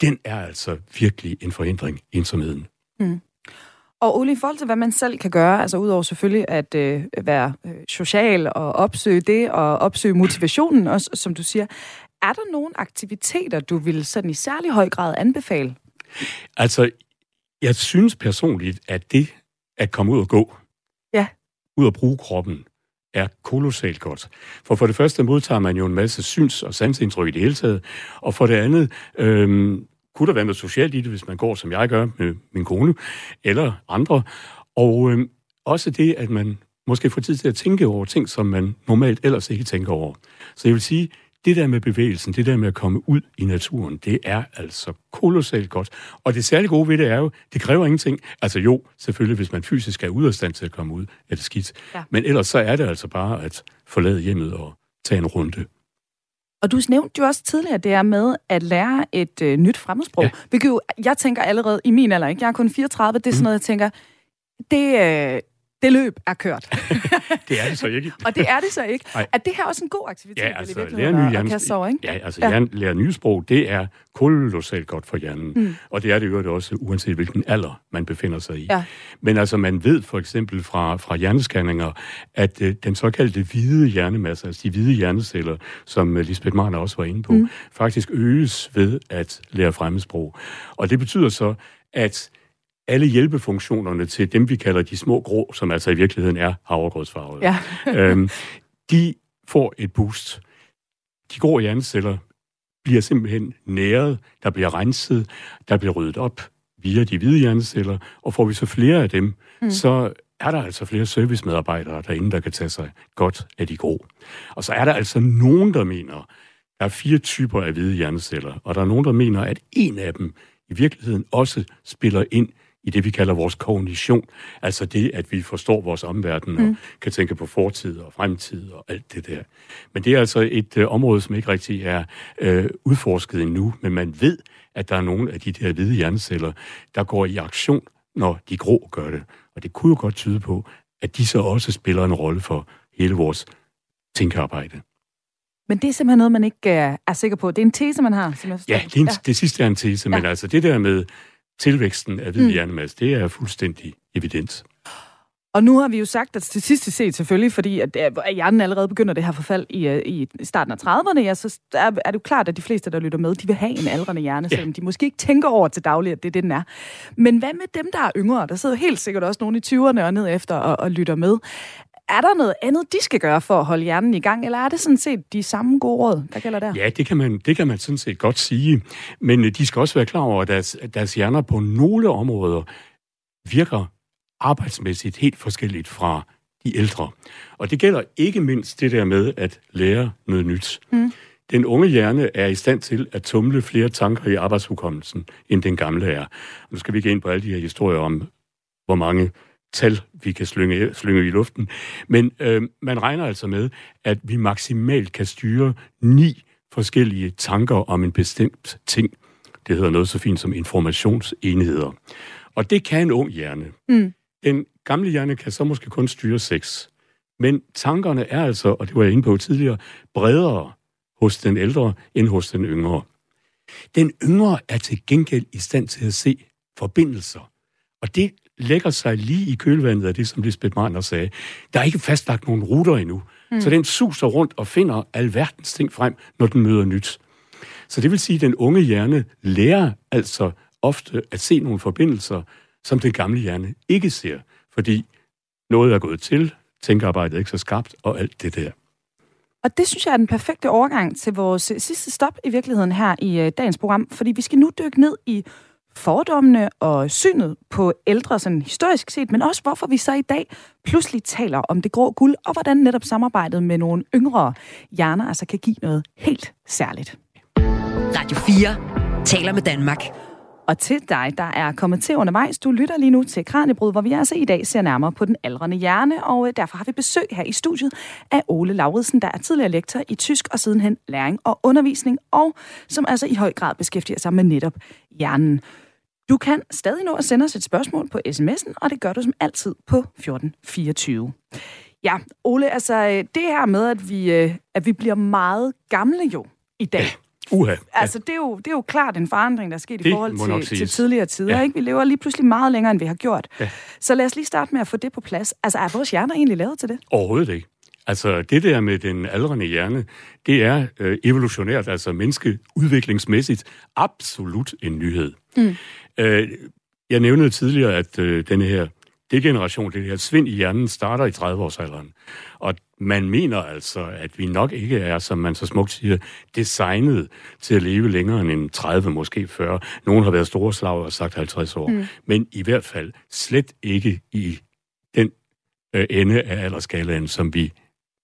den er altså virkelig en forhindring, ensomheden. Mm. Og Ole, i forhold til, hvad man selv kan gøre, altså udover selvfølgelig at øh, være øh, social og opsøge det, og opsøge motivationen også, som du siger, er der nogle aktiviteter, du vil sådan i særlig høj grad anbefale? Altså, jeg synes personligt, at det at komme ud og gå ud at bruge kroppen, er kolossalt godt. For for det første modtager man jo en masse syns- og sansindtryk i det hele taget, og for det andet øhm, kunne der være noget socialt i det, hvis man går, som jeg gør med min kone, eller andre. Og øhm, også det, at man måske får tid til at tænke over ting, som man normalt ellers ikke tænker over. Så jeg vil sige, det der med bevægelsen, det der med at komme ud i naturen, det er altså kolossalt godt. Og det særligt gode ved det er jo, det kræver ingenting. Altså jo, selvfølgelig, hvis man fysisk er ude af stand til at komme ud, er det skidt. Ja. Men ellers så er det altså bare at forlade hjemmet og tage en runde. Og du nævnte jo også tidligere det er med at lære et øh, nyt fremmedsprog. Ja. Hvilket jo, jeg tænker allerede i min alder, ikke? jeg er kun 34, det er sådan mm. noget, jeg tænker, det, øh, det løb er kørt. det er det så ikke. og det er det så ikke. Nej. Er det her også en god aktivitet, Ja, altså, lære nye at kaste over, ikke? Ja, altså Ja. ja. lære nye sprog, det er kolossalt godt for hjernen. Mm. Og det er det jo også, uanset hvilken alder man befinder sig i. Ja. Men altså, man ved for eksempel fra, fra hjerneskanninger, at øh, den såkaldte hvide hjernemasse, altså de hvide hjerneceller, som øh, Lisbeth Marner også var inde på, mm. faktisk øges ved at lære fremmedsprog. Og det betyder så, at alle hjælpefunktionerne til dem, vi kalder de små grå, som altså i virkeligheden er havregrødsfarvede, Ja. øhm, de får et boost. De grå hjerneceller bliver simpelthen næret, der bliver renset, der bliver ryddet op via de hvide hjerneceller, og får vi så flere af dem, mm. så er der altså flere servicemedarbejdere derinde, der kan tage sig godt af de grå. Og så er der altså nogen, der mener, der er fire typer af hvide hjerneceller, og der er nogen, der mener, at en af dem i virkeligheden også spiller ind i det, vi kalder vores kognition. Altså det, at vi forstår vores omverden og kan tænke på fortid og fremtid og alt det der. Men det er altså et øh, område, som ikke rigtig er øh, udforsket endnu, men man ved, at der er nogle af de der hvide hjerneceller, der går i aktion, når de grå gør det. Og det kunne jo godt tyde på, at de så også spiller en rolle for hele vores tænkearbejde. Men det er simpelthen noget, man ikke er sikker på. Det er en tese, man har, som jeg forstår. Ja, det, er en, ja. det sidste er en tese, men Ja. altså det der med tilvæksten af hvid Mm. hjernemasse, det er fuldstændig evidens. Og nu har vi jo sagt, at statistisk set selvfølgelig, fordi at, at hjernen allerede begynder det her forfald i, øh, i starten af 30'erne, ja, så er, er det jo klart, at de fleste, der lytter med, de vil have en aldrende hjerne, selvom de måske ikke tænker over til daglig, at det er det, den er. Men hvad med dem, der er yngre? Der sidder helt sikkert også nogle i 20'erne og ned efter og, og lytter med. Er der noget andet, de skal gøre for at holde hjernen i gang, eller er det sådan set de samme gode råd, der gælder der? Ja, det kan man, det kan man sådan set godt sige. Men øh, de skal også være klar over, at deres, deres hjerner på nogle områder virker arbejdsmæssigt helt forskelligt fra de ældre. Og det gælder ikke mindst det der med at lære noget nyt. Mm. Den unge hjerne er i stand til at tumle flere tanker i arbejdshukommelsen, end den gamle er. Nu skal vi ikke ind på alle de her historier om, hvor mange tal vi kan slynge, slynge i luften. Men øh, man regner altså med, at vi maksimalt kan styre ni forskellige tanker om en bestemt ting. Det hedder noget så fint som informationsenheder. Og det kan en ung hjerne. Mm. Den gamle hjerne kan så måske kun styre seks. Men tankerne er altså, og det var jeg inde på tidligere, bredere hos den ældre end hos den yngre. Den yngre er til gengæld i stand til at se forbindelser. Og det lægger sig lige i kølvandet af det, som Lisbeth Marner sagde. Der er ikke fastlagt nogen ruter endnu. Mm. Så den suser rundt og finder alverdens ting frem, når den møder nyt. Så det vil sige, at den unge hjerne lærer altså ofte at se nogle forbindelser, som den gamle hjerne ikke ser, fordi noget er gået til, tænkearbejdet er ikke så skarpt, og alt det der. Og det synes jeg er den perfekte overgang til vores sidste stop i virkeligheden her i øh, dagens program, fordi vi skal nu dykke ned i fordommene og synet på ældre sådan historisk set, men også hvorfor vi så i dag pludselig taler om det grå guld, og hvordan netop samarbejdet med nogle yngre hjerner altså kan give noget helt særligt. Radio 4 taler med Danmark. Og til dig, der er kommet til undervejs, du lytter lige nu til Kranjebrud, hvor vi altså i dag ser nærmere på den aldrende hjerne, og øh, derfor har vi besøg her i studiet af Ole Lauridsen, der er tidligere lektor i tysk og sidenhen læring og undervisning, og som altså i høj grad beskæftiger sig med netop hjernen. Du kan stadig nå at sende os et spørgsmål på sms'en, og det gør du som altid på 1424. Ja, Ole, altså øh, det her med, at vi, øh, at vi bliver meget gamle jo i dag. Uha. Altså, det er, jo, det er jo klart en forandring, der er sket i Det forhold må nok til, til tidligere tider. Ja. Ikke? Vi lever lige pludselig meget længere, end vi har gjort. Ja. Så lad os lige starte med at få det på plads. Altså, er vores hjerner egentlig lavet til det? Overhovedet ikke. Altså, det der med den aldrende hjerne, det er øh, evolutionært, altså menneskeudviklingsmæssigt, absolut en nyhed. Mm. Øh, jeg nævnede tidligere, at øh, denne her degeneration, det her svind i hjernen, starter i 30-årsalderen. Og man mener altså, at vi nok ikke er, som man så smukt siger, designet til at leve længere end en 30, måske 40. Nogen har været store slag og sagt 50 år. Mm. Men i hvert fald slet ikke i den øh, ende af alderskalaen, som vi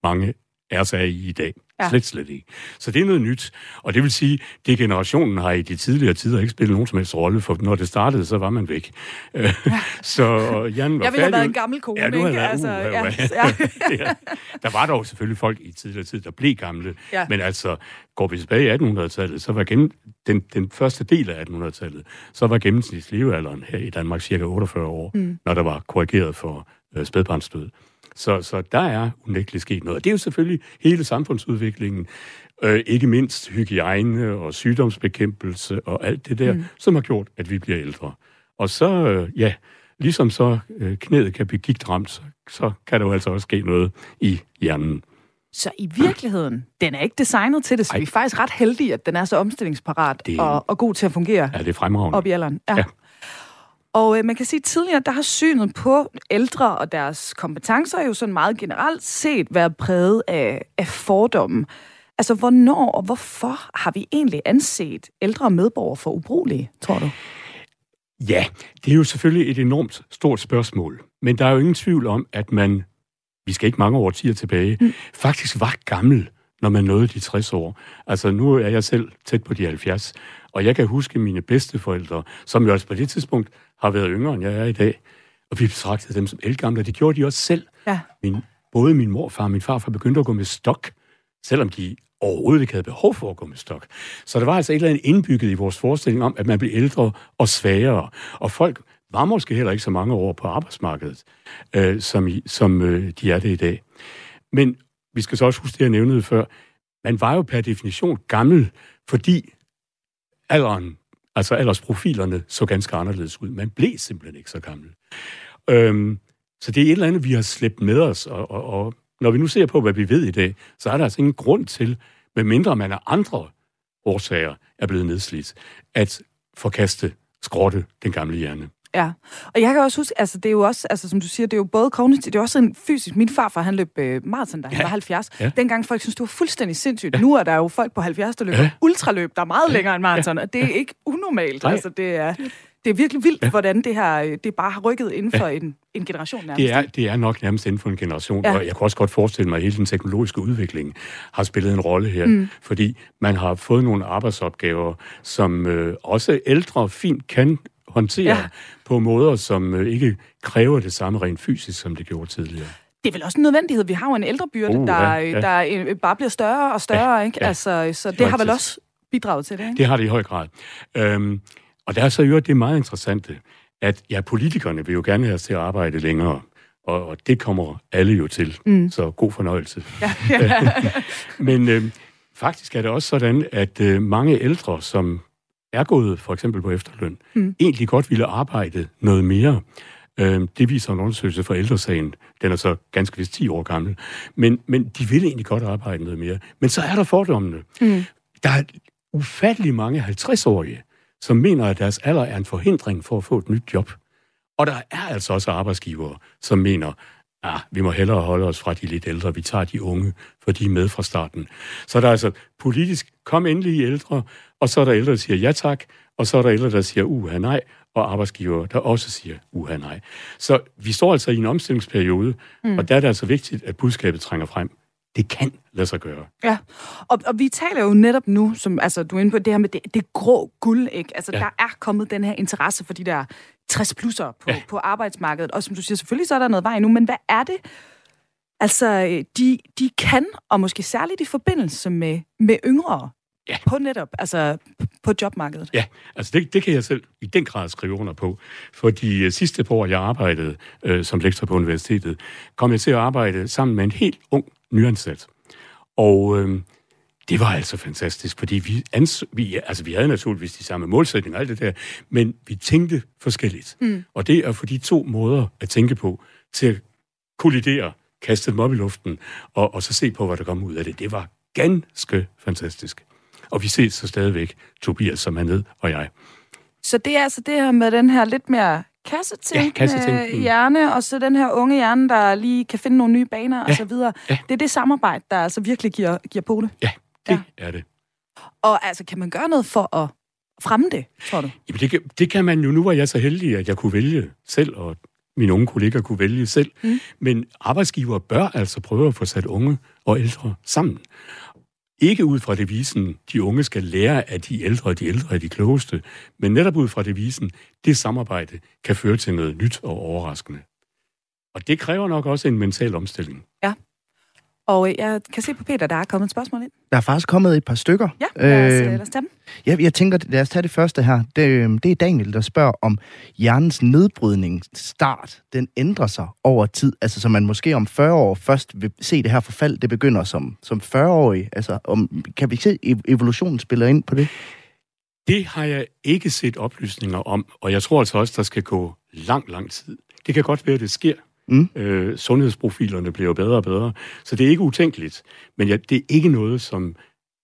mange er så i i dag. Ja. Slet, slet ikke. Så det er noget nyt. Og det vil sige, at generationen har i de tidligere tider ikke spillet nogen som helst rolle, for når det startede, så var man væk. Ja. så hjernen var Jeg ville have været en gammel kone, Ja, du ikke? Altså, uh, ja. ja. Der var dog selvfølgelig folk i tidligere tid, der blev gamle. Ja. Men altså, går vi tilbage i 1800-tallet, så var gennem, den, den første del af 1800-tallet, så var gennemsnitslevealderen her i Danmark cirka 48 år, mm. når der var korrigeret for øh, spædbarnsdød. Så, så der er unægteligt sket noget. Og det er jo selvfølgelig hele samfundsudviklingen, øh, ikke mindst hygiejne og sygdomsbekæmpelse og alt det der, mm. som har gjort, at vi bliver ældre. Og så, øh, ja, ligesom så øh, knæet kan blive gigtramt, så, så kan der jo altså også ske noget i hjernen. Så i virkeligheden, den er ikke designet til det, så Ej. vi er faktisk ret heldige, at den er så omstillingsparat det... og, og god til at fungere ja, det er fremragende. op i alderen. Ja. ja. Og øh, man kan sige, at tidligere, der har synet på ældre og deres kompetencer jo sådan meget generelt set været præget af, af fordomme. Altså, hvornår og hvorfor har vi egentlig anset ældre medborgere for ubrugelige, tror du? Ja, det er jo selvfølgelig et enormt stort spørgsmål. Men der er jo ingen tvivl om, at man, vi skal ikke mange årtier tilbage, mm. faktisk var gammel, når man nåede de 60 år. Altså, nu er jeg selv tæt på de 70, og jeg kan huske mine bedsteforældre, som jo også på det tidspunkt har været yngre, end jeg er i dag. Og vi betragtede dem som elgamle, det gjorde de også selv. Ja. Min, både min morfar og min farfar begyndte at gå med stok, selvom de overhovedet ikke havde behov for at gå med stok. Så der var altså et eller andet indbygget i vores forestilling om, at man blev ældre og svagere. Og folk var måske heller ikke så mange år på arbejdsmarkedet, øh, som, i, som øh, de er det i dag. Men vi skal så også huske det, jeg nævnede før. Man var jo per definition gammel, fordi alderen, altså aldersprofilerne, så ganske anderledes ud. Man blev simpelthen ikke så gammel. Øhm, så det er et eller andet, vi har slæbt med os, og, og, og når vi nu ser på, hvad vi ved i dag, så er der altså ingen grund til, medmindre man af andre årsager er blevet nedslidt, at forkaste, skrotte den gamle hjerne. Ja, og jeg kan også huske, altså det er jo også, altså som du siger, det er jo både kognitivt, det er også en fysisk. Min farfar, han løb øh, maraton, da han ja. var 70. Ja. Dengang folk synes det var fuldstændig sindssygt. Ja. Nu er der jo folk på 70, der løber ja. ultraløb, der er meget ja. længere end maraton, ja. og det er ikke unormalt. Nej. Altså det er, det er virkelig vildt, ja. hvordan det her øh, det bare har rykket inden for ja. en, en generation nærmest. Det er, det er nok nærmest inden for en generation, ja. og jeg kan også godt forestille mig, at hele den teknologiske udvikling har spillet en rolle her, mm. fordi man har fået nogle arbejdsopgaver, som øh, også ældre fint kan håndtere ja. på måder, som øh, ikke kræver det samme rent fysisk, som det gjorde tidligere. Det er vel også en nødvendighed. Vi har jo en ældrebyrde, uh, der, ja, ja. der øh, bare bliver større og større, ja, ikke? Ja. Altså, så det har vel også bidraget til det, ikke? Det har det i høj grad. Øhm, og der er så jo det meget interessante, at ja, politikerne vil jo gerne have os til at arbejde længere, og, og det kommer alle jo til. Mm. Så god fornøjelse. Ja. Men øh, faktisk er det også sådan, at øh, mange ældre, som er gået for eksempel på efterløn, mm. egentlig godt ville arbejde noget mere. Øh, det viser en undersøgelse fra ældresagen. Den er så ganske vist 10 år gammel. Men, men de vil egentlig godt arbejde noget mere. Men så er der fordommene. Mm. Der er ufattelig mange 50-årige, som mener, at deres alder er en forhindring for at få et nyt job. Og der er altså også arbejdsgivere, som mener, at ah, vi må hellere holde os fra de lidt ældre, vi tager de unge, for de er med fra starten. Så der er altså politisk, kom endelig i ældre, og så er der ældre, der siger ja tak, og så er der ældre, der siger uha nej, og arbejdsgiver, der også siger uha nej. Så vi står altså i en omstillingsperiode, mm. og der er det altså vigtigt, at budskabet trænger frem det kan lade sig gøre. Ja, og, og vi taler jo netop nu, som altså, du er inde på det her med det, det grå guld, ikke? Altså, ja. der er kommet den her interesse for de der 60-plusser på, ja. på arbejdsmarkedet, og som du siger, selvfølgelig så er der noget vej nu, men hvad er det, altså, de, de kan, og måske særligt i forbindelse med, med yngre, ja. på netop, altså på jobmarkedet. Ja, altså det, det kan jeg selv i den grad skrive under på. For de uh, sidste par år, jeg arbejdede uh, som lektor på universitetet, kom jeg til at arbejde sammen med en helt ung nyansat. Og øh, det var altså fantastisk, fordi vi, ans- vi, altså, vi havde naturligvis de samme målsætninger og alt det der, men vi tænkte forskelligt. Mm. Og det er for de to måder at tænke på, til at kollidere, kaste dem op i luften, og, og så se på, hvad der kom ud af det. Det var ganske fantastisk. Og vi ses så stadigvæk, Tobias, som er ned, og jeg. Så det er altså det her med den her lidt mere kassetænkende ja, kassetænkende hjerne, og så den her unge hjerne, der lige kan finde nogle nye baner ja. og så videre. Ja. Det er det samarbejde, der altså virkelig giver, giver på det. Ja, det ja. er det. Og altså, kan man gøre noget for at fremme det, tror du? Jamen, det kan, det kan man jo. Nu var jeg så heldig, at jeg kunne vælge selv, og mine unge kolleger kunne vælge selv. Mm. Men arbejdsgiver bør altså prøve at få sat unge og ældre sammen. Ikke ud fra devisen, de unge skal lære af de ældre, og de ældre er de klogeste, men netop ud fra devisen, det samarbejde kan føre til noget nyt og overraskende. Og det kræver nok også en mental omstilling. Ja. Og øh, jeg kan se på Peter, der er kommet et spørgsmål ind. Der er faktisk kommet et par stykker. Ja, lad os, Øh, øh, lad os tage dem. Ja, jeg tænker, lad os tage det første her. Det, øh, det er Daniel, der spørger om hjernens nedbrydningsstart, den ændrer sig over tid. Altså, så man måske om 40 år først vil se det her forfald, det begynder som, som 40-årig. Altså, om, kan vi se, at evolutionen spiller ind på det? Det har jeg ikke set oplysninger om, og jeg tror altså også, der skal gå lang, lang tid. Det kan godt være, at det sker. Mm. Øh, sundhedsprofilerne bliver jo bedre og bedre, så det er ikke utænkeligt. Men ja, det er ikke noget, som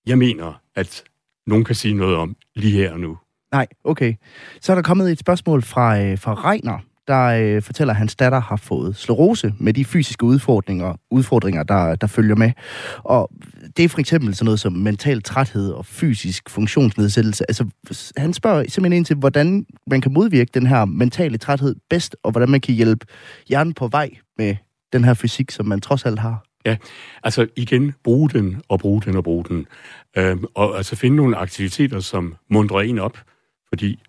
jeg mener, at nogen kan sige noget om lige her og nu. Nej, okay. Så er der kommet et spørgsmål fra, øh, fra Reiner, der øh, fortæller, at hans datter har fået sklerose med de fysiske udfordringer, udfordringer der, der følger med. Og det er for eksempel sådan noget som mental træthed og fysisk funktionsnedsættelse. Altså, han spørger simpelthen ind til, hvordan man kan modvirke den her mentale træthed bedst, og hvordan man kan hjælpe hjernen på vej med den her fysik, som man trods alt har. Ja, altså igen, bruge den og bruge den og bruge den. Øhm, og altså finde nogle aktiviteter, som mundrer en op, fordi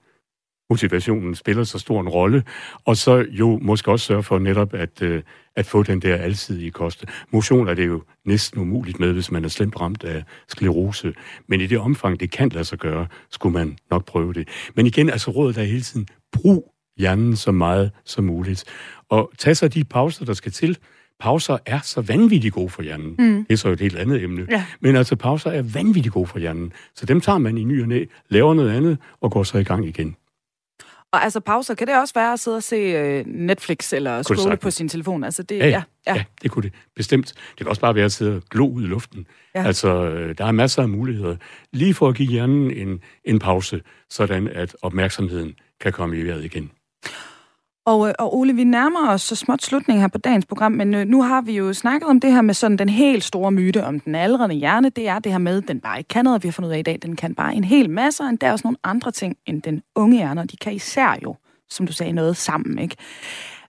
motivationen spiller så stor en rolle, og så jo måske også sørge for netop at, øh, at få den der alsidige kost. Motion er det jo næsten umuligt med, hvis man er slemt ramt af sklerose, men i det omfang, det kan lade sig gøre, skulle man nok prøve det. Men igen, altså rådet er hele tiden, brug hjernen så meget som muligt, og tag så de pauser, der skal til. Pauser er så vanvittigt gode for hjernen. Mm. Det er så et helt andet emne. Ja. Men altså, pauser er vanvittigt gode for hjernen. Så dem tager man i ny og næ, laver noget andet og går så i gang igen. Og altså pauser, kan det også være at sidde og se øh, Netflix eller scrolle på sin telefon? Altså det, Ja, ja, ja, ja. det kunne det. Bestemt. Det kan også bare være at sidde og glo ud i luften. Ja. Ja. Altså, øh, der er masser af muligheder. Lige for at give hjernen en, en pause, sådan at opmærksomheden kan komme i vejret igen. Og, øh, og Ole, vi nærmer os så småt slutningen her på dagens program, men øh, nu har vi jo snakket om det her med sådan den helt store myte om den aldrende hjerne. Det er det her med, at den bare ikke kan noget, vi har fundet ud af i dag. Den kan bare en hel masse, og der er også nogle andre ting end den unge hjerne, og de kan især jo, som du sagde, noget sammen, ikke?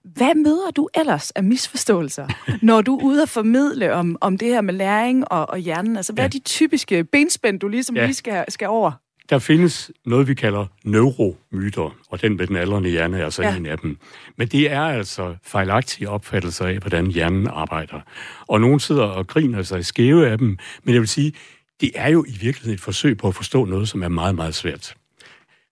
Hvad møder du ellers af misforståelser, når du er ude at formidle om, om det her med læring og, og hjernen? Altså, hvad er Ja. de typiske benspænd, du ligesom Ja. lige skal, skal over? Der findes noget, vi kalder neuromyter, og den med den aldrende hjerne er altså Ja. en af dem. Men det er altså fejlagtige opfattelser af, hvordan hjernen arbejder. Og nogen sidder og griner sig skæve af dem, men jeg vil sige, det er jo i virkeligheden et forsøg på at forstå noget, som er meget, meget svært.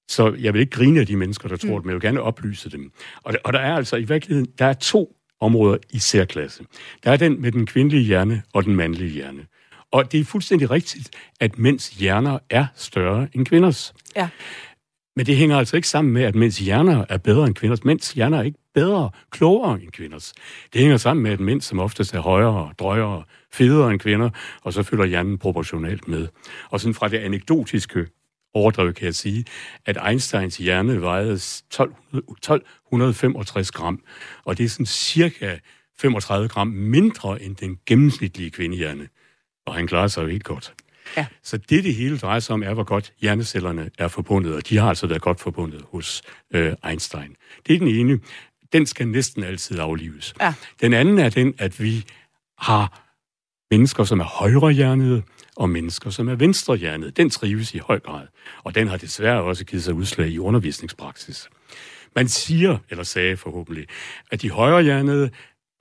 Så jeg vil ikke grine af de mennesker, der tror det, men jeg vil gerne oplyse dem. Og, der- og der er altså i virkeligheden, der er to områder i særklasse. Der er den med den kvindelige hjerne og den mandlige hjerne. Og det er fuldstændig rigtigt, at mænds hjerner er større end kvinders. Ja. Men det hænger altså ikke sammen med, at mænds hjerner er bedre end kvinders. Mænds hjerner er ikke bedre, klogere end kvinders. Det hænger sammen med, at mænd som oftest er højere, drøjere, federe end kvinder, og så følger hjernen proportionalt med. Og sådan fra det anekdotiske overdrev kan jeg sige, at Einsteins hjerne vejede 1200 1265 gram, og det er sådan cirka 35 gram mindre end den gennemsnitlige kvindehjerne. Og han klarer sig jo helt godt. Ja. Så det, det hele drejer sig om, er, hvor godt hjernecellerne er forbundet, og de har altså været godt forbundet hos øh, Einstein. Det er den ene. Den skal næsten altid aflives. Ja. Den anden er den, at vi har mennesker, som er højrehjernede, og mennesker, som er venstrehjernede. Den trives i høj grad, og den har desværre også givet sig udslag i undervisningspraksis. Man siger, eller sagde forhåbentlig, at de højrehjernede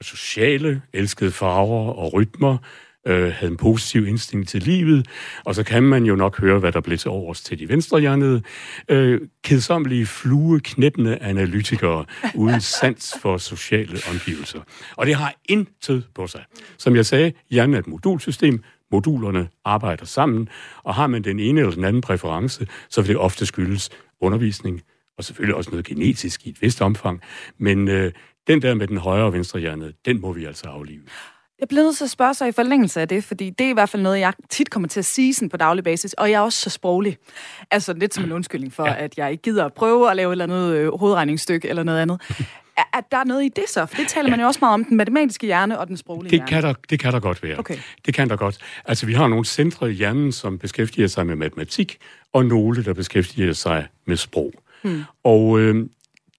sociale, elskede farver og rytmer, øh, havde en positiv instinkt til livet, og så kan man jo nok høre, hvad der blev til overs til de venstrehjernede, øh, kedsommelige flueknæppende analytikere uden sans for sociale omgivelser. Og det har intet på sig. Som jeg sagde, hjernen er et modulsystem, modulerne arbejder sammen, og har man den ene eller den anden præference, så vil det ofte skyldes undervisning, og selvfølgelig også noget genetisk i et vist omfang, men øh, den der med den højre og venstre hjerne, den må vi altså aflive. Jeg bliver nødt til at spørge sig i forlængelse af det, fordi det er i hvert fald noget, jeg tit kommer til at sige sådan på daglig basis, og jeg er også så sproglig. Altså lidt som en undskyldning for, ja. At jeg ikke gider at prøve at lave et eller andet øh, hovedregningsstykke eller noget andet. At der er noget i det så? For det taler man jo også meget om, den matematiske hjerne og den sproglige Det hjerne. kan, der, det kan der godt være. Okay. Det kan der godt. Altså, vi har nogle centre i hjernen, som beskæftiger sig med matematik, og nogle, der beskæftiger sig med sprog. Hmm. Og øh,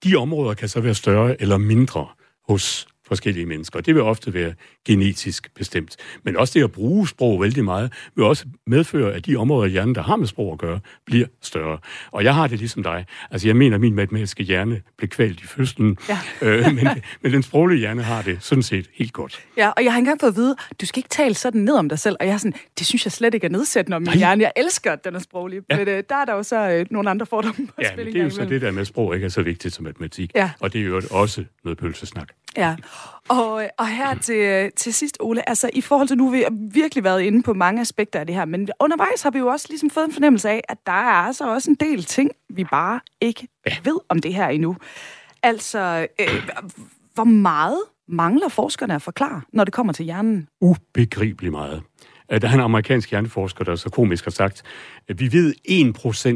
de områder kan så være større eller mindre hos forskellige mennesker. Det vil ofte være genetisk bestemt. Men også det at bruge sprog vældig meget, vil også medføre, at de områder i hjernen, der har med sprog at gøre, bliver større. Og jeg har det ligesom dig. Altså, jeg mener, at min matematiske hjerne blev kvalt i fødslen, ja. øh, men, men den sproglige hjerne har det sådan set helt godt. Ja, og jeg har engang fået at vide, du skal ikke tale sådan ned om dig selv, og jeg er sådan, det synes jeg slet ikke er nedsættende om min Nej. hjerne. Jeg elsker, at den er sproglig, ja. men øh, der er der jo så øh, nogle andre fordomme på Ja, men det er jo så det der med, at sprog ikke er så vigtigt som matematik. Ja. Og det er jo også noget pølsesnak. Ja, og, og her til, til sidst, Ole, altså i forhold til nu, vi har virkelig været inde på mange aspekter af det her, men undervejs har vi jo også ligesom fået en fornemmelse af, at der er altså også en del ting, vi bare ikke ja. ved om det her endnu. Altså, øh, hvor meget mangler forskerne at forklare, når det kommer til hjernen? Ubegribeligt meget. Der er en amerikansk hjerneforsker, der så komisk har sagt, at vi ved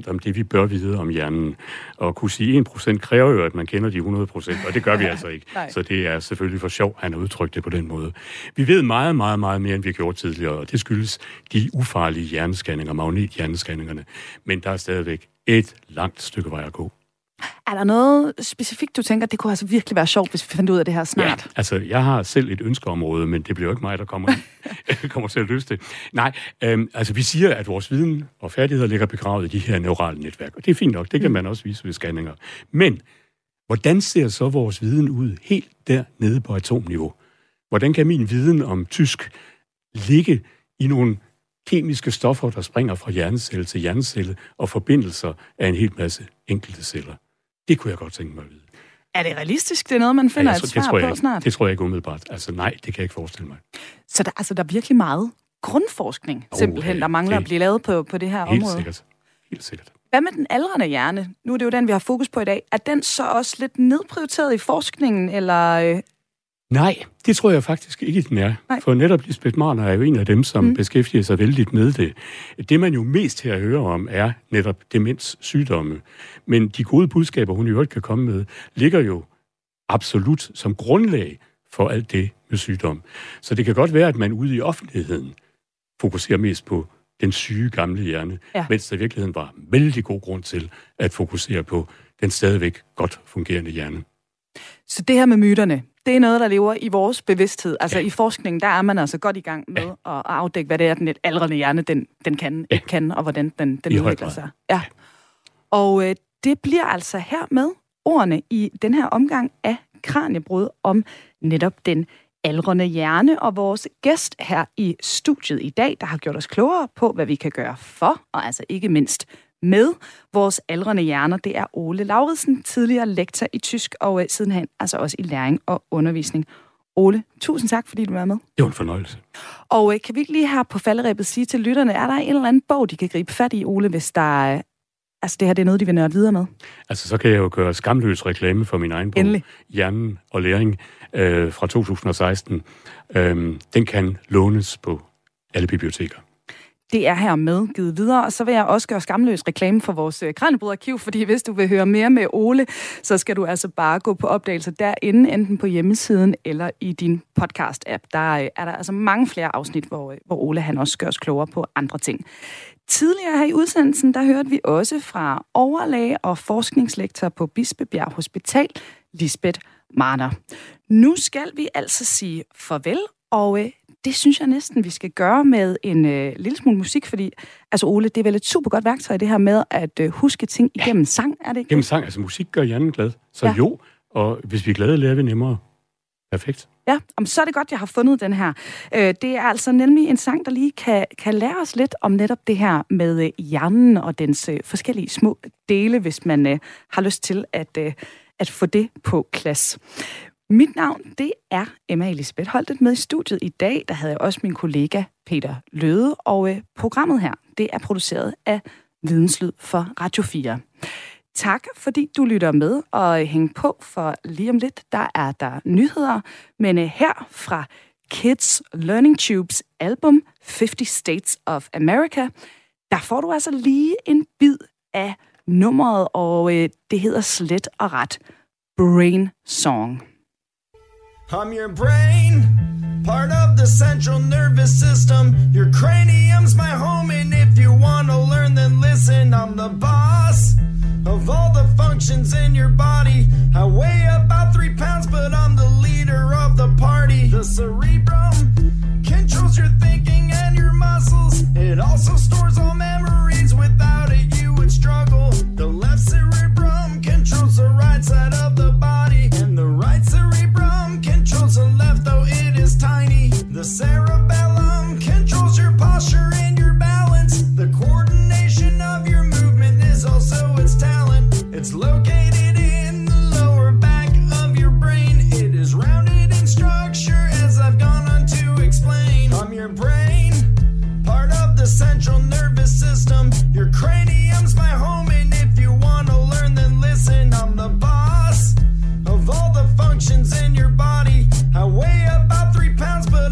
1% om det, vi bør vide om hjernen. Og kunne sige 1% kræver jo, at man kender de 100%, og det gør vi altså ikke. Så det er selvfølgelig for sjov, han har udtrykt det på den måde. Vi ved meget, meget, meget mere, end vi har gjort tidligere, og det skyldes de ufarlige hjerneskanninger, magnethjernescanningerne. Men der er stadigvæk et langt stykke vej at gå. Er der noget specifikt, du tænker, det kunne altså virkelig være sjovt, hvis vi fandt ud af det her snart? Ja, altså, jeg har selv et ønskeområde, men det bliver jo ikke mig, der kommer, kommer til at løse det. Nej, øhm, altså vi siger, at vores viden og færdigheder ligger begravet i de her neurale netværk, og det er fint nok, det kan mm. man også vise ved scanninger. Men, hvordan ser så vores viden ud helt dernede på atomniveau? Hvordan kan min viden om tysk ligge i nogle kemiske stoffer, der springer fra hjernecelle til hjernecelle, og forbindelser af en hel masse enkelte celler? Det kunne jeg godt tænke mig at vide. Er det realistisk? Det er noget, man finder ja, et svar på ikke, snart? Det tror jeg ikke umiddelbart. Altså nej, det kan jeg ikke forestille mig. Så der, altså, der er virkelig meget grundforskning, oh, simpelthen, der mangler det, at blive lavet på, på det her helt område? Sikkert. Helt sikkert. Hvad med den aldrende hjerne? Nu er det jo den, vi har fokus på i dag. Er den så også lidt nedprioriteret i forskningen, eller øh, Nej, det tror jeg faktisk ikke, den er. Nej. For netop Lisbeth Marner er jo en af dem, som mm. beskæftiger sig vældig med det. Det, man jo mest her hører om, er netop demenssygdomme. Men de gode budskaber, hun i øvrigt kan komme med, ligger jo absolut som grundlag for alt det med sygdom. Så det kan godt være, at man ude i offentligheden fokuserer mest på den syge gamle hjerne, ja. mens der i virkeligheden var vældig god grund til at fokusere på den stadigvæk godt fungerende hjerne. Så det her med myterne, det er noget, der lever i vores bevidsthed. Altså ja. i forskningen, der er man altså godt i gang med ja. at afdække, hvad det er, den lidt aldrende hjerne, den, den kan, ja. ikke kan, og hvordan den, den udvikler sig. Ja. Og øh, det bliver altså her med ordene i den her omgang af Kranjebrud om netop den aldrende hjerne, og vores gæst her i studiet i dag, der har gjort os klogere på, hvad vi kan gøre for, og altså ikke mindst med vores aldrende hjerner. Det er Ole Lauridsen, tidligere lektor i tysk og øh, sidenhen altså også i læring og undervisning. Ole, tusind tak, fordi du var med. Det var en fornøjelse. Og øh, kan vi ikke lige her på falderæbet sige til lytterne, er der en eller anden bog, de kan gribe fat i, Ole, hvis der øh, Altså, det her det er noget, de vil nørde videre med. Altså, så kan jeg jo gøre skamløs reklame for min egen bog. Endelig. Hjernen og læring øh, fra 2016. Øh, den kan lånes på alle biblioteker det er her med givet videre. Og så vil jeg også gøre skamløs reklame for vores øh, Kranjebrud-arkiv, fordi hvis du vil høre mere med Ole, så skal du altså bare gå på opdagelser derinde, enten på hjemmesiden eller i din podcast-app. Der øh, er der altså mange flere afsnit, hvor, øh, hvor Ole han også gør os klogere på andre ting. Tidligere her i udsendelsen, der hørte vi også fra overlæge og forskningslektor på Bispebjerg Hospital, Lisbeth Marner. Nu skal vi altså sige farvel, og øh, det synes jeg næsten, vi skal gøre med en øh, lille smule musik, fordi, altså Ole, det er vel et super godt værktøj, det her med at øh, huske ting igennem ja. sang, er det ikke? Gennem sang, altså musik gør hjernen glad. Så ja. jo, og hvis vi er glade, lærer vi nemmere. Perfekt. Ja, om så er det godt, jeg har fundet den her. Øh, det er altså nemlig en sang, der lige kan, kan lære os lidt om netop det her med øh, hjernen og dens øh, forskellige små dele, hvis man øh, har lyst til at, øh, at få det på klasse. Mit navn, det er Emma Elisabeth Holtet med i studiet i dag. Der havde jeg også min kollega Peter Løde, og øh, programmet her, det er produceret af Videnslyd for Radio 4. Tak, fordi du lytter med og øh, hæng på, for lige om lidt, der er der nyheder. Men øh, her fra Kids Learning Tubes album 50 States of America, der får du altså lige en bid af nummeret, og øh, det hedder slet og ret Brain Song. I'm your brain, part of the central nervous system. Your cranium's my home, and if you want to learn, then listen. I'm the boss of all the functions in your body. I weigh about three pounds, but I'm the leader of the party. The cerebrum controls your thinking and your muscles, it also stores all memories. Without it, you would struggle. The left cerebrum controls the right side of the body, and the right cerebrum tiny. The cerebellum controls your posture and your balance. The coordination of your movement is also its talent. It's located in the lower back of your brain. It is rounded in structure, as I've gone on to explain. From your brain, part of the central nervous system. Your cranium's my home, and if you want to learn, then listen. I'm the boss of all the functions in your body. I weigh about three pounds, but